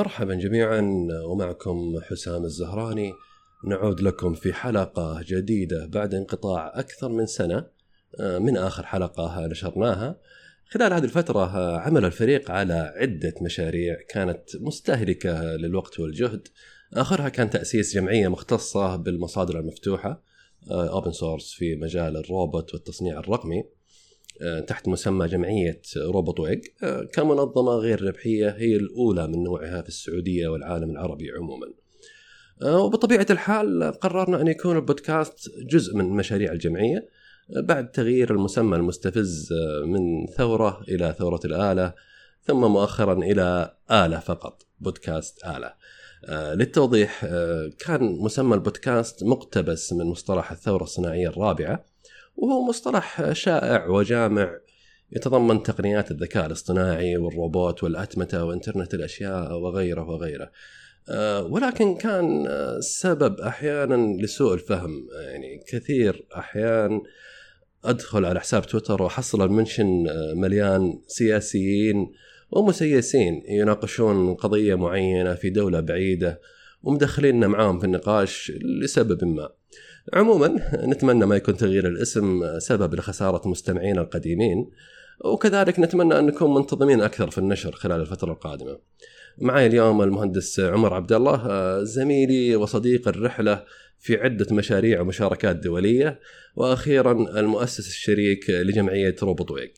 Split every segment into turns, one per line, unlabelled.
مرحبا جميعا ومعكم حسام الزهراني. نعود لكم في حلقة جديدة بعد انقطاع أكثر من سنة آه، من آخر حلقة نشرناها. خلال هذه الفترة آه، عمل الفريق على عدة مشاريع كانت مستهلكة للوقت والجهد. آخرها كان تأسيس جمعية مختصة بالمصادر المفتوحة open source في مجال الروبوت والتصنيع الرقمي. آه، تحت مسمى جمعية روبوت ويج. آه، كمنظمة غير ربحية هي الأولى من نوعها في السعودية والعالم العربي عموما. آه، وبطبيعة الحال قررنا أن يكون البودكاست جزء من مشاريع الجمعية آه، بعد تغيير المسمى المستفز آه، من ثورة إلى ثورة الآلة ثم مؤخرا إلى آلة فقط بودكاست آلة. آه، للتوضيح آه، كان مسمى البودكاست مقتبس من مصطلح الثورة الصناعية الرابعة وهو مصطلح شائع وجامع يتضمن تقنيات الذكاء الاصطناعي والروبوت والأتمتة وإنترنت الأشياء وغيره وغيره. آه، ولكن كان السبب أحيانا لسوء الفهم. يعني كثير أحيان أدخل على حساب تويتر وأحصل المنشن آه، مليان سياسيين ومسيسين يناقشون قضية معينة في دولة بعيدة ومدخليننا معاهم في النقاش لسبب ما. عموما نتمنى ما يكون تغيير الاسم سبب لخسارة مستمعينا القديمين وكذلك نتمنى أن نكون منتظمين أكثر في النشر خلال الفترة القادمة. معي اليوم المهندس عمر عبد الله زميلي وصديق الرحلة في عدة مشاريع ومشاركات دولية وأخيرا المؤسس الشريك لجمعية روبوت ويج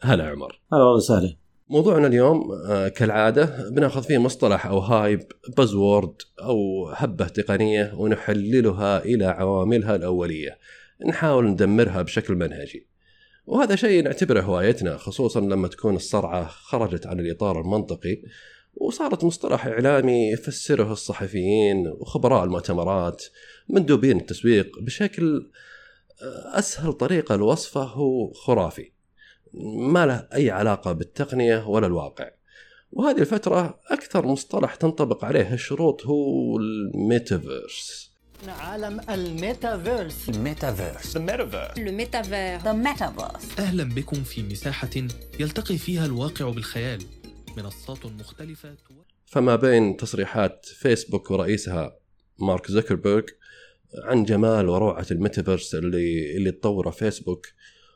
هلا عمر.
هلا وسهلا.
موضوعنا اليوم آه، كالعادة بناخذ فيه مصطلح أو هايب بزورد أو هبة تقنية ونحللها إلى عواملها الأولية. نحاول ندمرها بشكل منهجي. وهذا شيء نعتبره هوايتنا خصوصا لما تكون الصرعة خرجت عن الإطار المنطقي وصارت مصطلح إعلامي يفسره الصحفيين وخبراء المؤتمرات مندوبين التسويق بشكل آه، أسهل طريقة لوصفه هو خرافي. ما له أي علاقة بالتقنية ولا الواقع. وهذه الفترة أكثر مصطلح تنطبق عليه الشروط هو الميتافيرس.
عالم الميتافيرس.
الميتافيرس.
The metaverse.
أهلا بكم في مساحة يلتقي فيها الواقع بالخيال. منصات مختلفة
فما بين تصريحات فيسبوك ورئيسها مارك زوكربيرج عن جمال وروعة الميتافيرس اللي اللي تطوره فيسبوك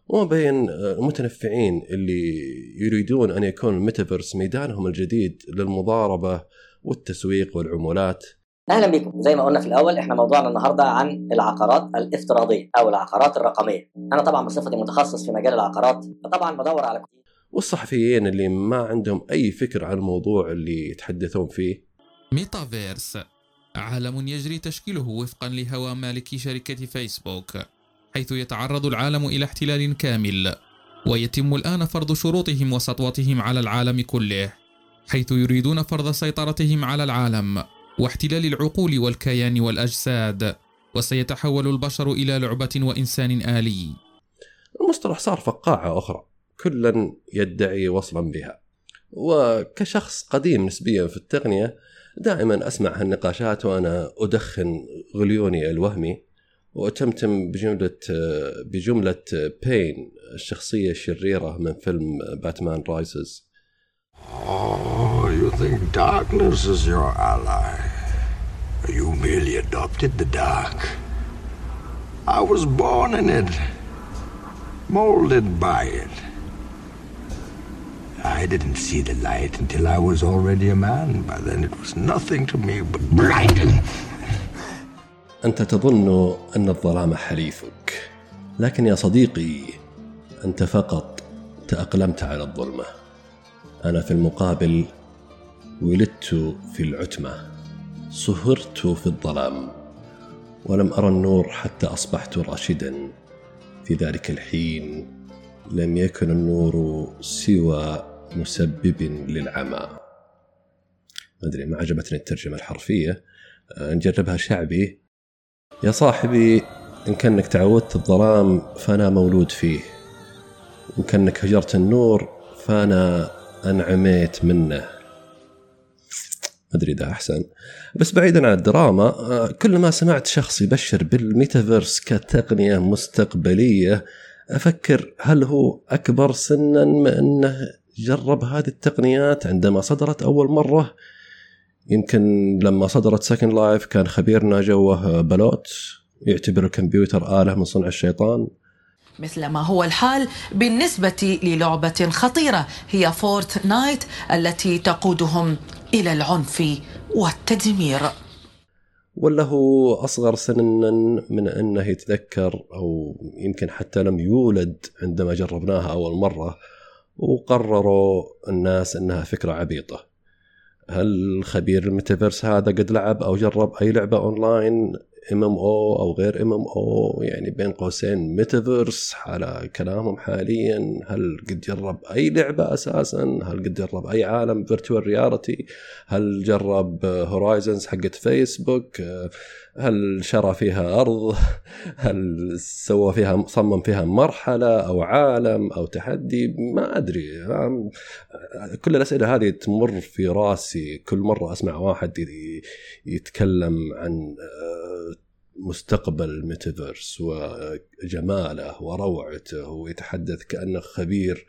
وما بين المتنفعين اللي يريدون أن يكون الميتافيرس ميدانهم الجديد للمضاربة والتسويق والعمولات.
أهلا بكم. زي ما قلنا في الأول إحنا موضوعنا النهارده عن العقارات الافتراضية أو العقارات الرقمية. أنا طبعا بصفتي متخصص في مجال العقارات فطبعا بدور على
والصحفيين اللي ما عندهم أي فكر عن الموضوع اللي يتحدثون فيه.
ميتافيرس. عالم يجري تشكيله وفقا لهوى مالكي شركة فيسبوك. حيث يتعرض العالم إلى احتلال كامل ويتم الآن فرض شروطهم وسطوتهم على العالم كله حيث يريدون فرض سيطرتهم على العالم واحتلال العقول والكيان والأجساد وسيتحول البشر إلى لعبة وإنسان آلي.
المصطلح صار فقاعة أخرى كلا يدعي وصلا بها. وكشخص قديم نسبيا في التقنية دائما أسمع هالنقاشات وأنا أدخن غليوني الوهمي. وأتمتم بجملة بجملة بين الشخصية الشريرة من فيلم باتمان رايزز
Oh, you think darkness is your ally? You merely adopted the dark. I was born in it, molded by it. I didn't see the light until I was already a man. By then, it was nothing to me but blinding.
أنت تظن أن الظلام حليفك لكن يا صديقي أنت فقط تأقلمت على الظلمة. أنا في المقابل ولدت في العتمة صهرت في الظلام ولم أرى النور حتى أصبحت راشدا. في ذلك الحين لم يكن النور سوى مسبب للعمى. ما أدري ما عجبتني الترجمة الحرفية. آه، نجربها شعبي. يا صاحبي إن كأنك تعودت الظلام فأنا مولود فيه. إن كأنك هجرت النور فأنا أنعميت منه. أدري إذا أحسن. بس بعيدا عن الدراما آه، كل ما سمعت شخص يبشر بالميتافيرس كتقنية مستقبلية أفكر هل هو أكبر سنا من إنه جرب هذه التقنيات عندما صدرت أول مرة؟ يمكن لما صدرت سكند لايف كان خبيرنا جوه بلوت يعتبر الكمبيوتر آلة من صنع الشيطان.
مثل ما هو الحال بالنسبة للعبة خطيرة هي Fortnite التي تقودهم إلى العنف والتدمير.
ولا هو أصغر سنا من أنه يتذكر أو يمكن حتى لم يولد عندما جربناها أول مرة وقرروا الناس أنها فكرة عبيطة. هل خبير الميتافيرس هذا قد لعب أو جرب أي لعبة أونلاين إم إم أو أو غير إم إم أو؟ يعني بين قوسين ميتافيرس على كلامهم حاليا هل قد جرب أي لعبة أساسا؟ هل قد جرب أي عالم virtual reality هل جرب Horizons حقت فيسبوك هل شرى فيها أرض؟ هل سوى فيها صمم فيها مرحلة أو عالم أو تحدي؟ ما أدري. كل الأسئلة هذه تمر في راسي. كل مرة أسمع واحد يتكلم عن مستقبل الميتافيرس وجماله وروعته ويتحدث كأنه خبير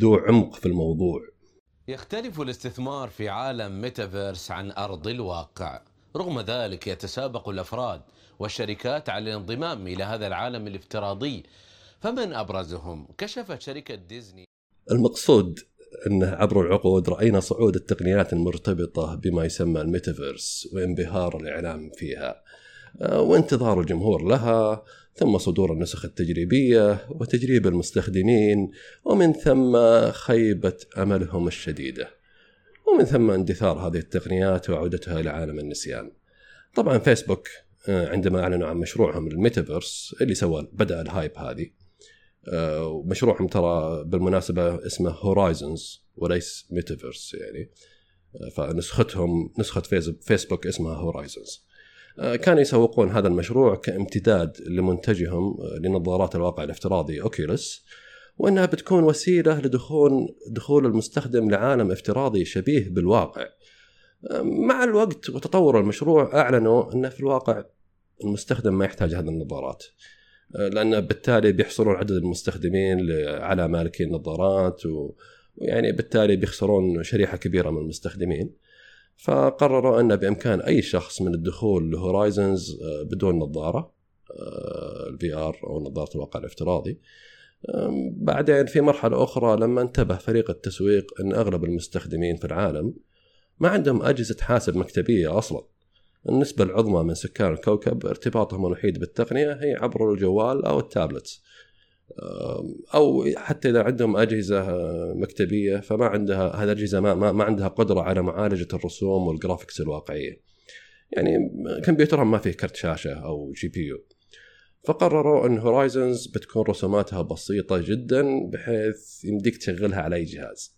ذو عمق في الموضوع.
يختلف الاستثمار في عالم ميتافيرس عن أرض الواقع. رغم ذلك يتسابق الأفراد والشركات على الانضمام إلى هذا العالم الافتراضي فمن أبرزهم؟ كشفت شركة ديزني.
المقصود انه عبر العقود رأينا صعود التقنيات المرتبطة بما يسمى الميتافيرس وانبهار الإعلام فيها. وانتظار الجمهور لها ثم صدور النسخ التجريبية وتجريب المستخدمين ومن ثم خيبة أملهم الشديدة. ومن ثم اندثار هذه التقنيات وعودتها إلى عالم النسيان. طبعا فيسبوك عندما أعلنوا عن مشروعهم الميتافيرس اللي سوى بدأ ال hype هذه ومشروعهم ترى بالمناسبة اسمه Horizons وليس ميتافيرس يعني. فنسختهم نسخة فيسبوك اسمها Horizons كانوا يسوقون هذا المشروع كامتداد لمنتجهم لنظارات الواقع الافتراضي Oculus وأنها بتكون وسيلة لدخول دخول المستخدم لعالم افتراضي شبيه بالواقع. مع الوقت وتطور المشروع أعلنوا انه في الواقع المستخدم ما يحتاج هذه النظارات. لأن بالتالي بيحصلون عدد المستخدمين على مالكي النظارات ويعني بالتالي بيخسرون شريحة كبيرة من المستخدمين. فقرروا أن بإمكان أي شخص من الدخول ل Horizons بدون نظارة ال VR أو نظارة الواقع الافتراضي بعدين في مرحلة أخرى لما انتبه فريق التسويق أن أغلب المستخدمين في العالم ما عندهم أجهزة حاسب مكتبية أصلا. النسبة العظمى من سكان الكوكب ارتباطهم الوحيد بالتقنية هي عبر الجوال أو التابلت أو حتى إذا عندهم أجهزة مكتبية فما عندها هذه الأجهزة ما, ما, ما عندها قدرة على معالجة الرسوم وال graphics الواقعية. يعني كمبيوترهم ما فيه كرت شاشة أو GPU. فقرروا أن Horizons بتكون رسوماتها بسيطة جدا بحيث يمديك تشغلها على أي جهاز.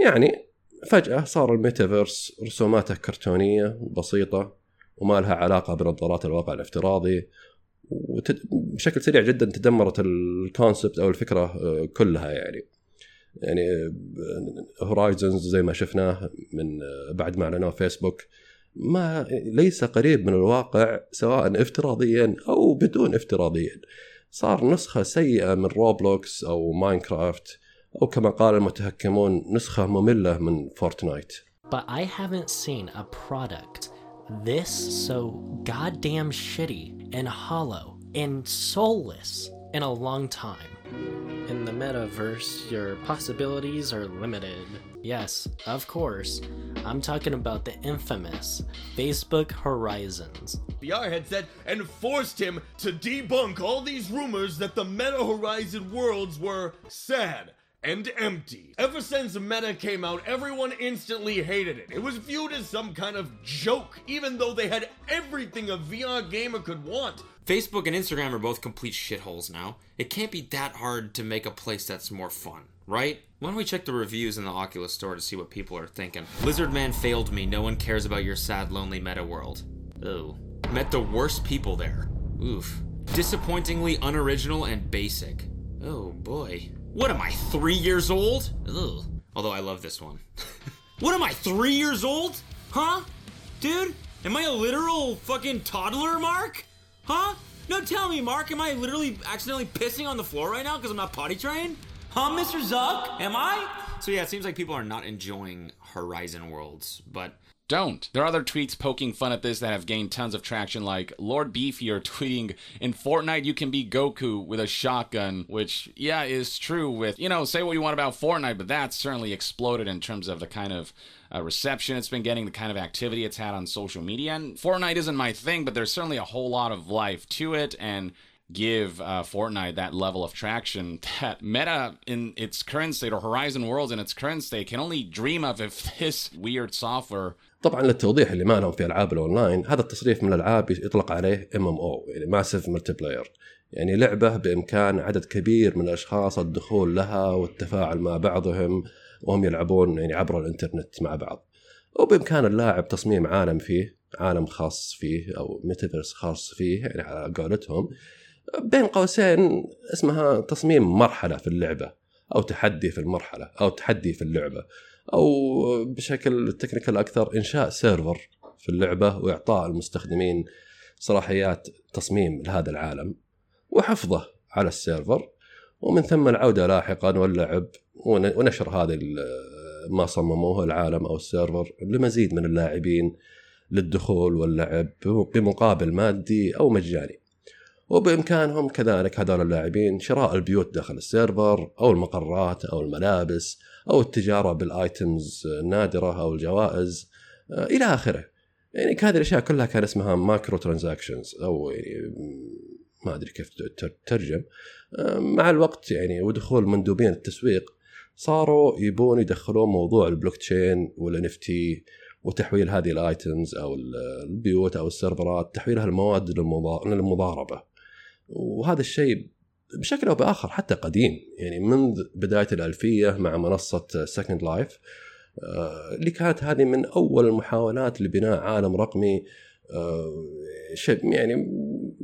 يعني فجأة صار الميتافيرس رسوماته كرتونية بسيطة وما لها علاقة بنظارات الواقع الافتراضي وبشكل سريع جدا تدمرت ال concept أو الفكرة كلها يعني. يعني Horizons زي ما شفناه من بعد ما أعلنوه فيسبوك ما ليس قريب من الواقع سواء افتراضيا أو بدون افتراضيا صار نسخه سيئه من Roblox أو Minecraft أو كما قال المتهكمون نسخه ممله من فورتنايت
But I haven't seen a product this so goddamn shitty and hollow and soulless in a long time.
In the metaverse, your possibilities are limited.
Yes, of course. I'm talking about the infamous Facebook Horizons.
VR headset and forced him to debunk all these rumors that the Meta Horizon worlds were sad and empty. Ever since Meta came out, everyone instantly hated it. It was viewed as some kind of joke, even though they had everything a VR gamer could want.
Facebook and Instagram are both complete shitholes now. It can't be that hard to make a place that's more fun, right? Why don't we check the reviews in the Oculus store to see what people are thinking? Lizard Man failed me. No one cares about your sad, lonely meta world. Ooh. Met the worst people there. Oof. Disappointingly unoriginal and basic. Oh boy. What am I, three years old? Ugh. Although I love this one. What am I, three years old? Huh? Dude, am I a literal fucking toddler, Mark? Huh? No, tell me, Mark, am I literally accidentally pissing on the floor right now because I'm not potty trained? Huh, Mr. Zuck? Am I? So yeah, it seems like people are not enjoying Horizon Worlds, but
don't. There are other tweets poking fun at this that have gained tons of traction, like Lord Beefier tweeting, In Fortnite, you can be Goku with a shotgun, which, yeah, is true with, you know, say what you want about Fortnite, but that's certainly exploded in terms of the kind of uh, reception it's been getting, the kind of activity it's had on social media. And Fortnite isn't my thing, but there's certainly a whole lot of life to it, and give uh, Fortnite that level of traction that Meta in its current state or Horizon Worlds in its current state can only dream of if this weird software
طبعا للتوضيح اللي ما لهم في ألعاب الأونلاين هذا التصريف من الألعاب يطلق عليه ام ام أو يعني ماسيف ملتي بلاير يعني لعبة بإمكان عدد كبير من الأشخاص الدخول لها والتفاعل مع بعضهم وهم يلعبون يعني عبر الإنترنت مع بعض. وبإمكان اللاعب تصميم عالم فيه عالم خاص فيه أو ميتافيرس خاص فيه يعني على قولتهم. بين قوسين اسمها تصميم مرحلة في اللعبة أو تحدي في المرحلة أو تحدي في اللعبة أو بشكل technical أكثر إنشاء server في اللعبة وإعطاء المستخدمين صلاحيات تصميم لهذا العالم وحفظه على ال server ومن ثم العودة لاحقا واللعب ونشر هذا ما صمموه العالم أو ال server لمزيد من اللاعبين للدخول واللعب بمقابل مادي أو مجاني. وبإمكانهم كذلك هذول اللاعبين شراء البيوت داخل ال server أو المقرات أو الملابس أو التجارة بال items النادرة أو الجوائز آه، إلى آخره. يعني هذه الأشياء كلها كان اسمها micro transactions أو يعني ما أدري كيف تترجم آه، مع الوقت يعني ودخول مندوبين التسويق صاروا يبون يدخلون موضوع البلوك تشين وال NFT وتحويل هذه ال items أو البيوت أو السيرفرات تحويلها لمواد للمضاربة وهذا الشيء بشكل أو بآخر حتى قديم يعني منذ بداية الألفية مع منصة Second Life اللي كانت هذه من أول المحاولات لبناء عالم رقمي آه، شيء يعني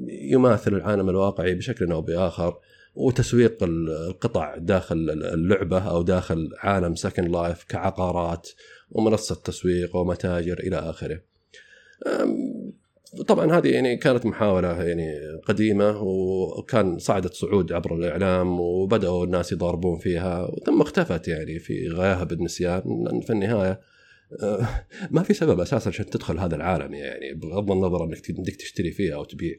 يماثل العالم الواقعي بشكل أو بآخر وتسويق القطع داخل اللعبة أو داخل عالم Second Life كعقارات ومنصة تسويق ومتاجر إلى آخره. طبعا هذه يعني كانت محاولة يعني قديمة وكان صعدت صعود عبر الإعلام وبدأوا الناس يضاربون فيها ثم اختفت يعني في غياهب النسيان لأن في النهاية آه، ما في سبب أساسا عشان تدخل هذا العالم يعني بغض النظر أنك بدك تشتري فيه أو تبيع.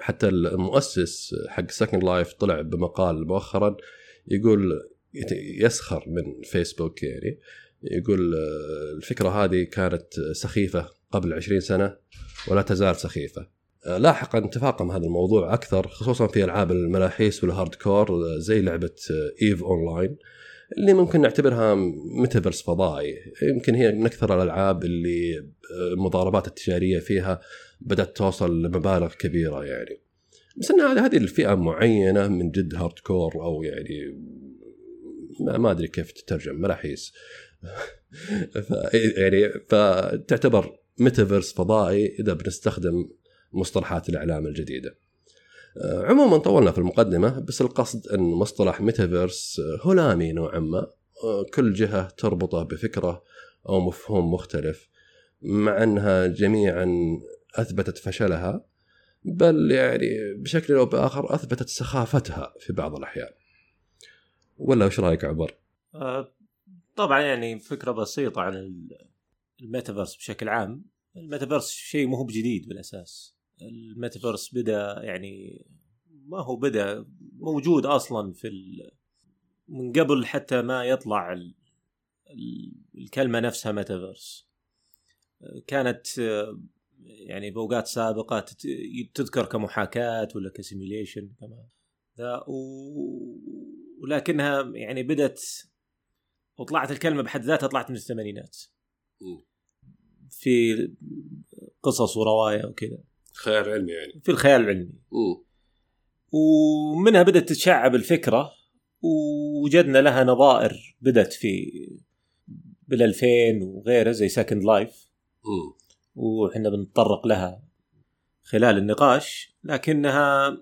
حتى المؤسس حق Second Life طلع بمقال مؤخرا يقول يسخر من فيسبوك يعني يقول آه، الفكرة هذه كانت سخيفة قبل 20 سنة. ولا تزال سخيفة. آه، لاحقا تفاقم هذا الموضوع أكثر خصوصا في ألعاب الملاحيس وال hardcore زي لعبة EVE Online اللي ممكن نعتبرها ميتافيرس فضائي. يمكن هي من أكثر الألعاب اللي المضاربات التجارية فيها بدأت توصل لمبالغ كبيرة يعني. بس إن هذه الفئة معينة من جد hardcore أو يعني ما أدري كيف تترجم ملاحيس. يعني فتعتبر ميتافيرس فضائي إذا بنستخدم مصطلحات الإعلام الجديدة. آه، عموما طولنا في المقدمة بس القصد إن مصطلح ميتافيرس هلامي نوعا ما آه، كل جهة تربطه بفكرة أو مفهوم مختلف مع أنها جميعا أثبتت فشلها بل يعني بشكل أو بآخر أثبتت سخافتها في بعض الأحيان. ولا وش رأيك عمر؟
آه، طبعا يعني فكرة بسيطة عن الميتافيرس بشكل عام الميتافيرس شيء مو بجديد بالأساس. الميتافيرس بدأ يعني ما هو بدأ موجود أصلا في ال... من قبل حتى ما يطلع ال... الكلمة نفسها ميتافيرس. كانت يعني بأوقات سابقة تذكر كمحاكاة ولا ك simulation كمان و... ولكنها يعني بدت وطلعت الكلمة بحد ذاتها طلعت من الثمانينات. في قصص ورواية وكذا.
خيال علمي يعني.
في الخيال العلمي. م. ومنها بدأت تتشعب الفكرة ووجدنا لها نظائر بدأت في بال 2000 وغيره زي Second Life وحنا بنتطرق لها خلال النقاش لكنها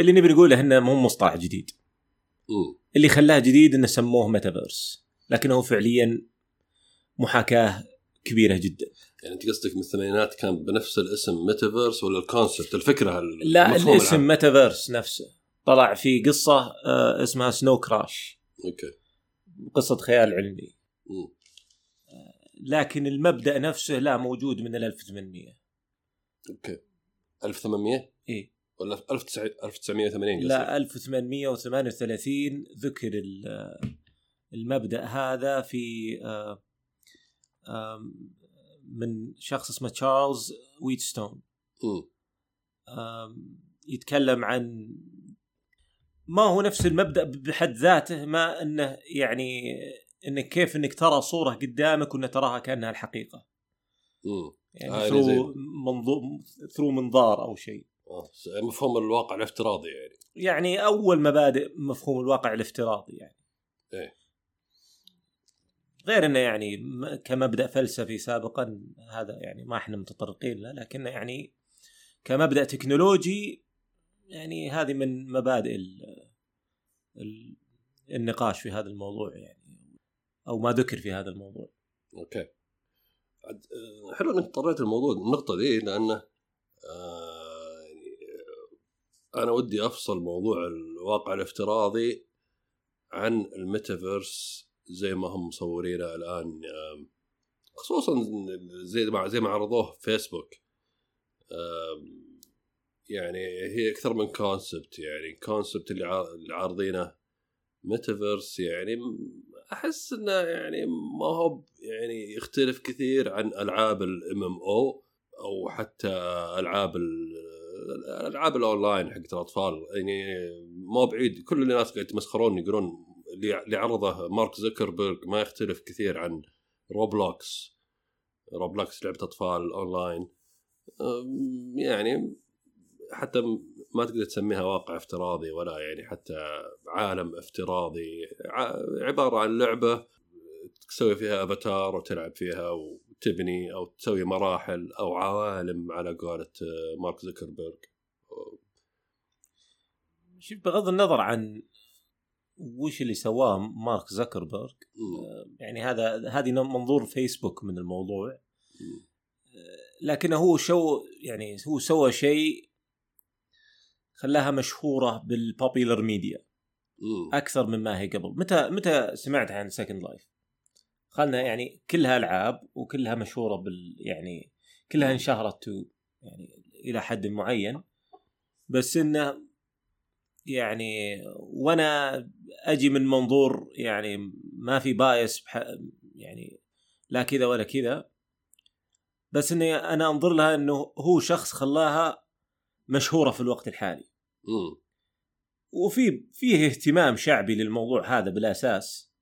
اللي نبي نقوله انه مو مصطلح جديد. م. اللي خلاه جديد إنه سموه ميتافيرس لكنه فعليا محاكاة كبيرة جدا.
يعني أنت قصدك من الثمانينات كان بنفس الاسم ميتافيرس ولا ال concept الفكرة ال-
لا الاسم؟ ميتافيرس نفسه. طلع في قصة آه، اسمها Snow Crash
okay.
قصة خيال علمي.
مم.
لكن المبدأ نفسه لا موجود من ال 1800
okay. 1800
اي
ولا 1980 قصدك؟
لا 1838 ذكر ال- المبدأ هذا في آه، من شخص اسمه تشارلز ويتستون. يتكلم عن ما هو نفس المبدأ بحد ذاته ما إنه يعني انك كيف إنك ترى صورة قدامك وان تراها كأنها الحقيقة.
مم.
يعني ثرو منظور ثرو منظار أو شيء.
آه، مفهوم الواقع الافتراضي يعني.
يعني أول مبادئ مفهوم الواقع الافتراضي يعني.
إيه.
غير إنه يعني كمبدأ فلسفي سابقا هذا يعني ما إحنا متطرقين له لكنه يعني كمبدأ تكنولوجي يعني هذه من مبادئ ال ال النقاش في هذا الموضوع يعني أو ما ذكر في هذا الموضوع.
okay. حلو انك طريت الموضوع النقطة دي لأنه آه، يعني آه، أنا ودي أفصل موضوع الواقع الافتراضي عن الميتافيرس زي ما هم مصورينه الآن خصوصا زي ما زي ما عرضوه في فيسبوك يعني هي أكثر من concept يعني concept اللي عا- اللي عارضينه ميتافيرس يعني أحس إنه يعني ما هو يعني يختلف كثير عن ألعاب ال MMO أو حتى ألعاب ال- الالعاب الأونلاين حقت الأطفال. يعني مو بعيد كل الناس قاعد يتمسخرون يقولون اللي عرضه مارك زكربرج ما يختلف كثير عن Roblox. Roblox لعبة أطفال أونلاين. يعني حتى ما تقدر تسميها واقع افتراضي ولا يعني حتى عالم افتراضي. عبارة عن لعبة تسوي فيها أفاتار وتلعب فيها وتبني أو تسوي مراحل أو عوالم على قولة آه، مارك زكربرج
شوف بغض النظر عن وش اللي سواه مارك زكربرج آه، يعني هذا هذه منظور فيسبوك من الموضوع. آه، لكنه هو شو يعني هو سوى شيء خلاها مشهورة بال popular media أكثر مما هي قبل. متى متى سمعت عن Second Life خلنا يعني كلها ألعاب وكلها مشهورة بال يعني كلها انشهرت يعني إلى حد معين. بس إنه يعني وأنا أجي من منظور يعني ما في bias بح يعني لا كذا ولا كذا بس إني أنا أنظر لها إنه هو شخص خلاها مشهورة في الوقت الحالي. وفي فيه اهتمام شعبي للموضوع هذا بالاساس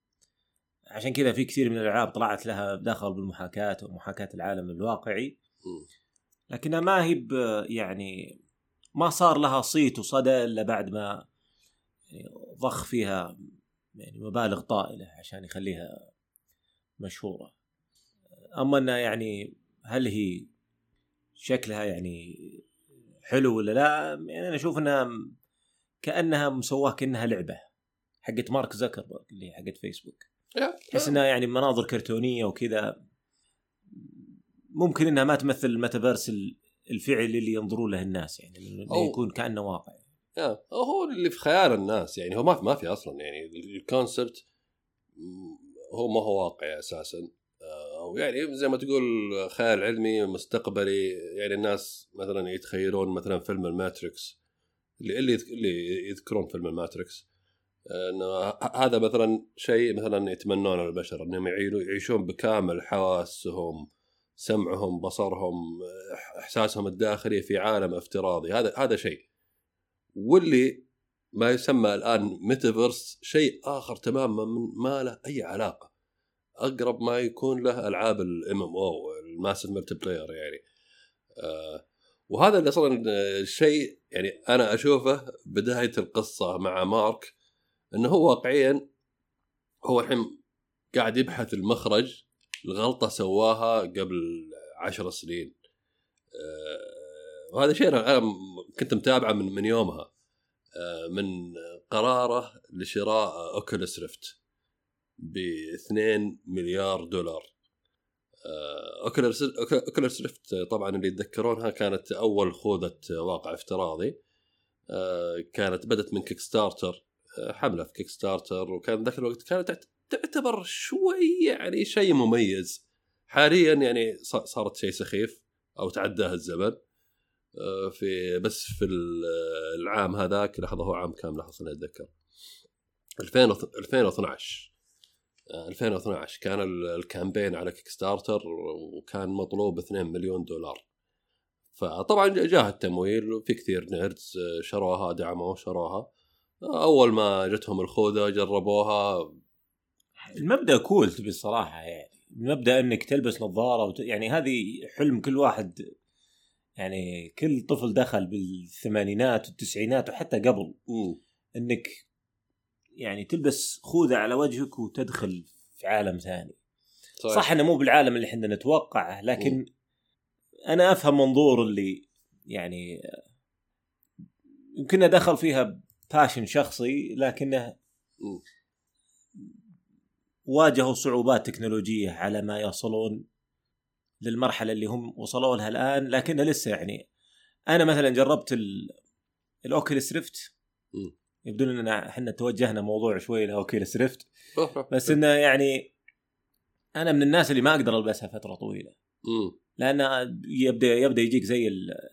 عشان كذا في كثير من الألعاب طلعت لها دخل بالمحاكاة ومحاكاة العالم الواقعي. لكنها ما هي يعني ما صار لها صيت وصدى إلا بعد ما يعني ضخ فيها يعني مبالغ طائلة عشان يخليها مشهورة. أما انها يعني هل هي شكلها يعني حلو ولا لا؟ يعني أنا أشوف إنها كأنها مسواه كأنها لعبة حقت مارك زكربرج اللي حقت فيسبوك. تحس إنها يعني مناظر كرتونية وكذا. ممكن إنها ما تمثل الميتافيرس ال- الفعلي اللي ينظرون له الناس يعني إنه
أو-
يكون كأنه واقع.
يا هو اللي في خيال الناس يعني هو ما في ما في أصلا يعني ال concept هو ما هو واقعي أساسا. آه، أو يعني زي ما تقول خيال علمي مستقبلي يعني الناس مثلا يتخيلون مثلا فيلم ال Matrix اللي اللي يذكرون فيلم ال Matrix. آه، إنه هذا مثلا شيء مثلا يتمنونه البشر إنهم يعيشون بكامل حواسهم سمعهم بصرهم إحساسهم الداخلي في عالم افتراضي. هذا هذا شيء. واللي ما يسمى الآن ميتافيرس شيء آخر تماما ما له أي علاقة. أقرب ما يكون له ألعاب ال MMO ال massive multiplayer يعني. آه وهذا اللي أصلا آه، شيء يعني أنا أشوفه بداية القصة مع مارك إنه هو واقعيا هو الحين قاعد يبحث المخرج الغلطة سواها قبل عشر سنين. آه، وهذا شيء أنا كنت متابعه من من يومها. آه، من قراره لشراء Oculus Rift ب 2 مليار دولار. Oculus Oculus Rift طبعا اللي يتذكرونها كانت أول خوذة واقع افتراضي. آه، كانت بدت من Kickstarter آه، حملة في Kickstarter وكان ذاك الوقت كانت تعتبر شوي يعني شيء مميز. حاليا يعني صارت شيء سخيف أو تعداها الزمن. آه، في بس في ال- العام هذاك لحظة هو عام كام لحظة أتذكر. 2000 2012 آه، 2012 كان ال- ال campaign على Kickstarter وكان مطلوب 2 مليون دولار. فطبعا جاء التمويل وفي كثير nerds آه، شروها دعموا شروها. أول ما جتهم الخوذة جربوها
المبدأ كول تبي الصراحة يعني. المبدأ إنك تلبس نظارة وت... يعني هذه حلم كل واحد يعني كل طفل دخل بالثمانينات والتسعينات وحتى قبل. إنك يعني تلبس خوذة على وجهك وتدخل في عالم ثاني.
صحيح.
صح إنه مو بالعالم اللي إحنا نتوقعه لكن أنا أفهم منظور اللي يعني يمكن دخل فيها passion شخصي لكنه واجهوا صعوبات تكنولوجية على ما يصلون للمرحلة اللي هم وصلوا لها الآن لكنها لسه يعني أنا مثلا جربت ال... ال Oculus Rift. يبدو اننا إحنا توجهنا موضوع شوي ل Oculus Rift. بس إنه يعني أنا من الناس اللي ما أقدر ألبسها فترة طويلة. لأن يبدا يبدأ يجيك زي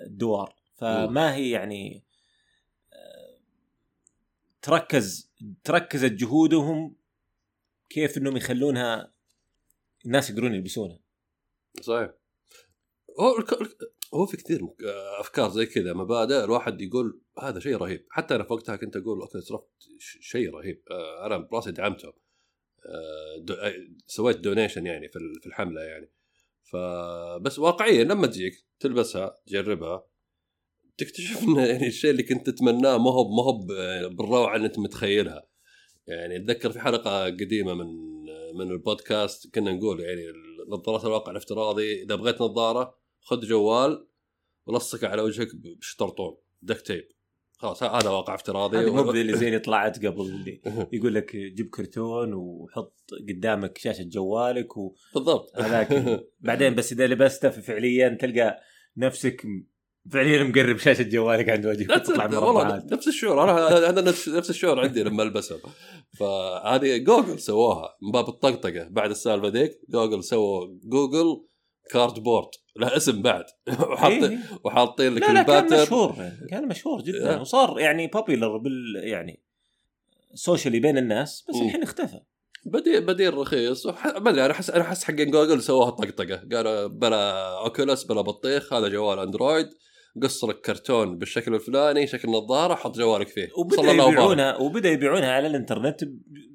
الدوار. فما هي يعني آه، تركز تركزت جهودهم كيف إنهم يخلونها الناس يقدرون يلبسونها.
صحيح. هو هو في كثير أفكار زي كذا مبادئ الواحد يقول هذا شيء رهيب. حتى أنا في وقتها كنت أقول أوكي صرفت شيء رهيب. آه، أنا براسي دعمته. آه، آه، سويت donation يعني في ال- في الحملة يعني. فبس واقعيا لما تجيك تلبسها تجربها تكتشف إن يعني الشيء اللي كنت تتمناه ما هو ما هو بالروعة اللي أنت متخيلها. يعني اتذكر في حلقة قديمة من من البودكاست كنا نقول يعني نظارات الواقع الافتراضي إذا بغيت نظارة خذ جوال ولصق على وجهك بشطرطون duct tape خلاص هذا واقع افتراضي.
هذه مو اللي زي اللي طلعت قبل اللي يقول لك جيب كرتون وحط قدامك شاشة جوالك و
بالضبط.
هذاك. بعدين بس إذا لبسته فعليا تلقى نفسك فعليا مقرب شاشة جوالك عند وجهك
نفس
وتطلع
والله نفس الشعور. أنا أنا نفس الشعور عندي لما البسهم فهذه جوجل سووها. من باب الطقطقة. بعد السالفة ذيك جوجل سووا جوجل Cardboard له اسم بعد. وحاطين
إيه.
وحاطين لك
لا لا كان
الباتر.
مشهور. كان مشهور جدا. وصار يعني popular بال يعني socially بين الناس بس. الحين اختفى.
بديل بديل رخيص. وح- ما أدري أنا احس أنا أحس حقين جوجل سووها طقطقة. قالوا بلا Oculus بلا بطيخ هذا جوال أندرويد. قص لك كرتون بالشكل الفلاني شكل نظاره حط جوالك فيه. وبدأ.
يبيعونها وبدأ يبيعونها على الإنترنت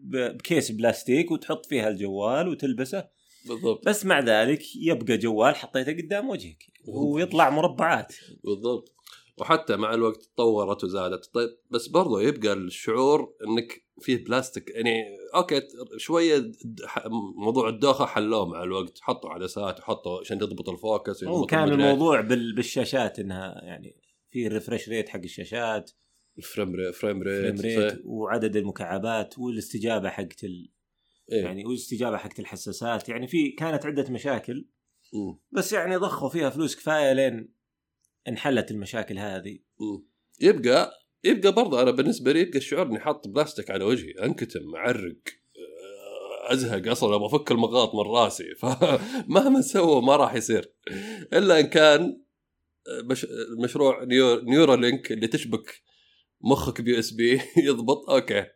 بكيس بلاستيك وتحط فيها الجوال وتلبسه.
بالضبط.
بس مع ذلك يبقى جوال حطيته قدام وجهك ويطلع مربعات.
بالضبط. وحتى مع الوقت تطورت وزادت. طيب بس برضو يبقى الشعور إنك فيه بلاستيك. يعني okay شوية موضوع الدوخة حلوة مع الوقت. حطوا عدسات وحطوا عشان تضبط ال
focus
يضبط
كان. الموضوع بال- بالشاشات إنها يعني في ال refresh rate حق الشاشات.
frame rate frame rate,
frame rate وعدد المكعبات والاستجابة حقت ال...
إيه.
يعني والاستجابة حقت الحساسات. يعني في كانت عدة مشاكل.
مم.
بس يعني ضخوا فيها فلوس كفاية لين انحلت المشاكل هذه.
يبقى يبقى برضه أنا بالنسبة لي يبقى الشعور إني حاط بلاستيك على وجهي أنكتم اعرق آه، أزهق أصلا أبغى أفك المغاط من راسي. فمهما سووا ما راح يصير. إلا إن كان آه، مش مشروع نيو Neuralink اللي تشبك مخك ب USB يضبط okay.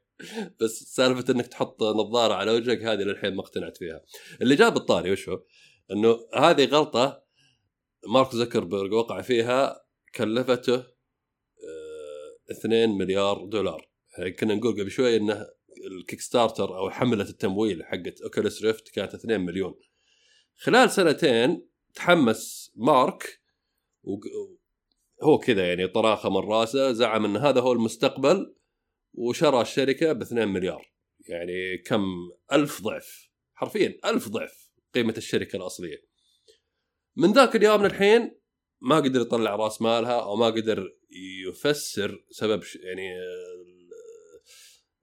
بس سالفة إنك تحط نظارة على وجهك هذه للحين ما اقتنعت فيها. اللي جاب الطاري وش هو؟ إنه هذه غلطة مارك زكربرج وقع فيها كلفته آه، 2 مليار دولار. يعني كنا نقول قبل شوي إنه ال Kickstarter أو حملة التمويل حقت Oculus Rift كانت 2 مليون. خلال سنتين تحمس مارك وق- هو كذا يعني طراخة من راسه زعم إن هذا هو المستقبل وشرى الشركة ب 2 مليار. يعني كم؟ ألف ضعف. حرفيا ألف ضعف قيمة الشركة الأصلية. من ذاك اليوم للحين ما قدر يطلع راس مالها أو ما قدر يفسر سبب يعني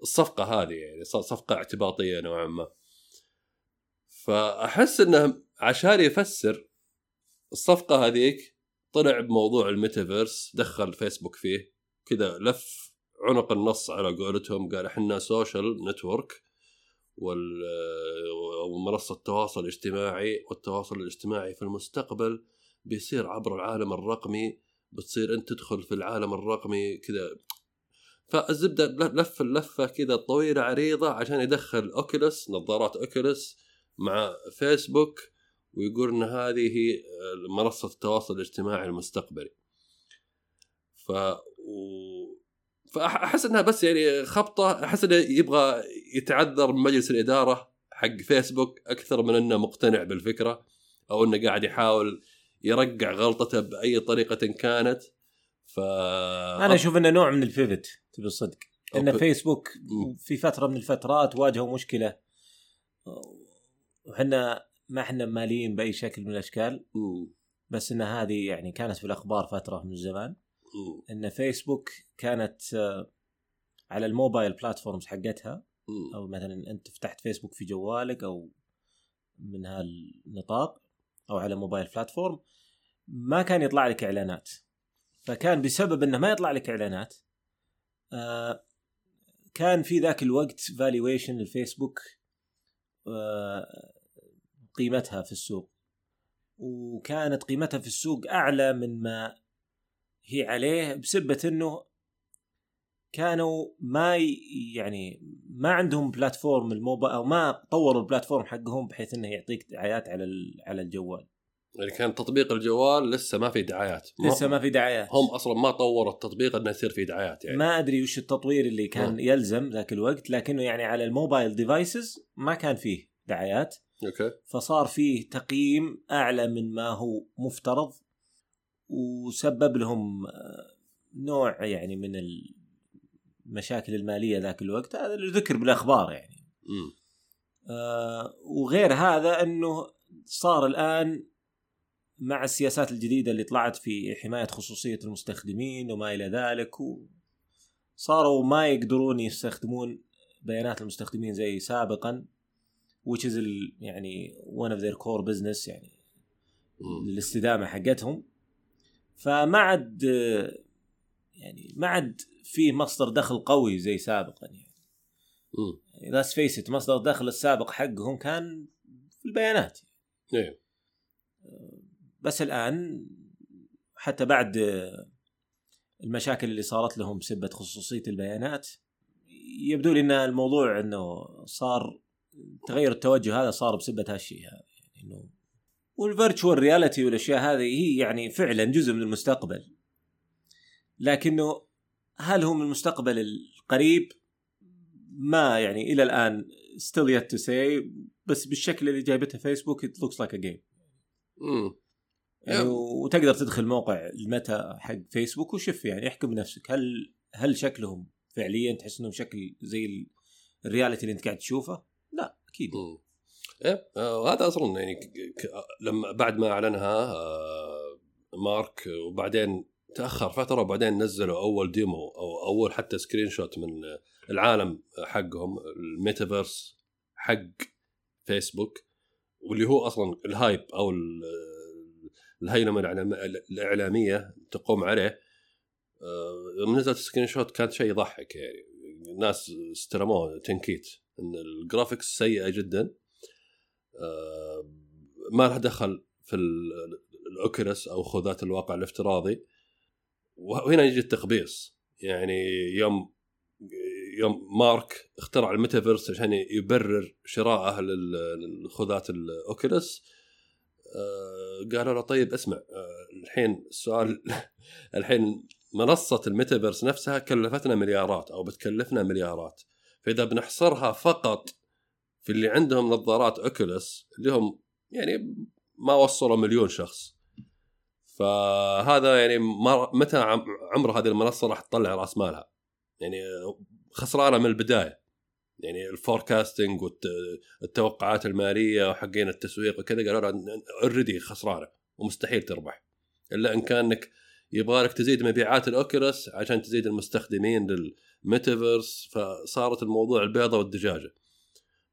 الصفقة هذه يعني صفقة اعتباطية نوعا ما. فأحس إنه عشان يفسر الصفقة هذيك طلع بموضوع الميتافيرس دخل فيسبوك فيه كذا لف عنق النص على قولتهم قال إحنا social network وال ومنصه التواصل الاجتماعي والتواصل الاجتماعي في المستقبل بيصير عبر العالم الرقمي بتصير أنت تدخل في العالم الرقمي كذا. فالزبدة لف اللفة كذا طويلة عريضة عشان يدخل Oculus نظارات Oculus مع فيسبوك ويقول إن هذه هي منصة التواصل الاجتماعي المستقبلي. ف و... فاحس إنها بس يعني خبطة أحس إنه يبغى يتعذر من مجلس الإدارة حق فيسبوك أكثر من أنه مقتنع بالفكرة أو أنه قاعد يحاول يرقع غلطته بأي طريقة كانت. ف
أنا أشوف أنه نوع من ال pivot تبي الصدق. أن
okay.
فيسبوك في فترة من الفترات واجهوا مشكلة. وحنا ما إحنا ماليين بأي شكل من الأشكال. بس إن هذه يعني كانت في الأخبار فترة من زمان أن فيسبوك كانت آه، على الموبايل بلاتفورمز حقتها. أو مثلا أنت فتحت فيسبوك في جوالك أو من هالنطاق أو على موبايل بلاتفورم ما كان يطلع لك إعلانات. فكان بسبب إنه ما يطلع لك إعلانات آه كان في ذاك الوقت valuation الفيسبوك آه قيمتها في السوق. وكانت قيمتها في السوق أعلى من ما هي عليه بسبة إنه كانوا ما يعني ما عندهم platform الموبايل أو ما طوروا ال platform حقهم بحيث إنه يعطيك دعايات على ال- على الجوال.
يعني كان تطبيق الجوال لسه ما في دعايات.
لسه ما في دعايات.
هم أصلا ما طوروا التطبيق إنه يصير فيه دعايات يعني.
ما أدري وش التطوير اللي كان
مم.
يلزم ذاك الوقت لكنه يعني على ال mobile devices ما كان فيه دعايات.
okay.
فصار فيه تقييم أعلى من ما هو مفترض وسبب لهم آه، نوع يعني من المشاكل المالية ذاك الوقت هذا اللي ذكر بالأخبار يعني. آه وغير هذا إنه صار الآن مع السياسات الجديدة اللي طلعت في حماية خصوصية المستخدمين وما إلى ذلك صاروا ما يقدرون يستخدمون بيانات المستخدمين زي سابقا which is ال- يعني one of their core business يعني الاستدامة حقتهم. فما عاد آه، يعني ما عاد في مصدر دخل قوي زي سابقا يعني.
امم
لا فيس مصدر الدخل السابق حقهم كان في البيانات.
إيه.
بس الآن حتى بعد المشاكل اللي صارت لهم بسبه خصوصية البيانات يبدو لي إن الموضوع إنه صار تغير التوجه هذا صار بسبه هالشيء هذا يعني إنه وال virtual reality والأشياء هذه هي يعني فعلا جزء من المستقبل. لكنه هل هو من المستقبل القريب؟ ما يعني إلى الآن still yet to say بس بالشكل اللي جايبته فيسبوك like a game.
امم
يعني وتقدر تدخل موقع الميتا حق فيسبوك وشوف يعني احكم بنفسك. هل هل شكلهم فعليا تحس إنهم شكل زي ال- reality اللي أنت قاعد تشوفه؟ لا أكيد.
إيه آه، وهذا أصلا يعني لما بعد ما أعلنها آه، مارك وبعدين تأخر فترة وبعدين نزلوا أول demo أو أول حتى screenshot من العالم حقهم الميتافيرس حق فيسبوك واللي هو أصلا ال hype أو ال- الهيلمة الإعلامية تقوم عليه. آه، يوم نزلت screenshot كانت شيء يضحك يعني. الناس استلموه تنكيت إن ال graphics سيئة جدا. آه، ما لها دخل في ال- ال Oculus أو خوذات الواقع الافتراضي. وهنا يجي التقبيص يعني يوم يوم مارك اخترع الميتافيرس عشان يبرر شراءه لل- للخوذات ال Oculus آه، قالوا له طيب اسمع آه، الحين السؤال الحين منصة الميتافيرس نفسها كلفتنا مليارات أو بتكلفنا مليارات. فإذا بنحصرها فقط في اللي عندهم نظارات Oculus اللي هم يعني ما وصلوا مليون شخص. فهذا يعني ما- متى عم- عمر هذه المنصة راح تطلع راس مالها؟ يعني خسرانة من البداية. يعني ال forecasting والتوقعات المالية وحقين التسويق وكذا قالوا already خسرانة ومستحيل تربح. إلا إن كان إنك يبغى لك تزيد مبيعات ال Oculus عشان تزيد المستخدمين للميتافيرس فصارت الموضوع البيضة والدجاجة.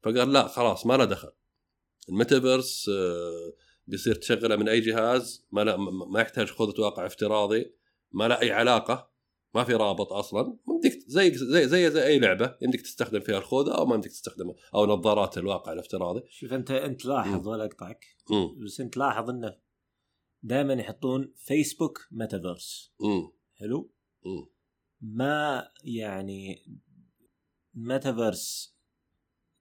فقال لا خلاص ما له دخل. الميتافيرس آه، بيصير تشغله من أي جهاز ما لا ما يحتاج خوذه واقع افتراضي ما له أي علاقة ما في رابط أصلا يمديك زي زي زي زي أي لعبة يمديك تستخدم فيها الخوذة أو ما يمديك تستخدمها أو نظارات الواقع الافتراضي
شوف أنت أنت لاحظ ولا
أقطعك.
بس أنت لاحظ إنه دائما يحطون فيسبوك ميتافيرس. حلو
مم.
ما يعني ميتافيرس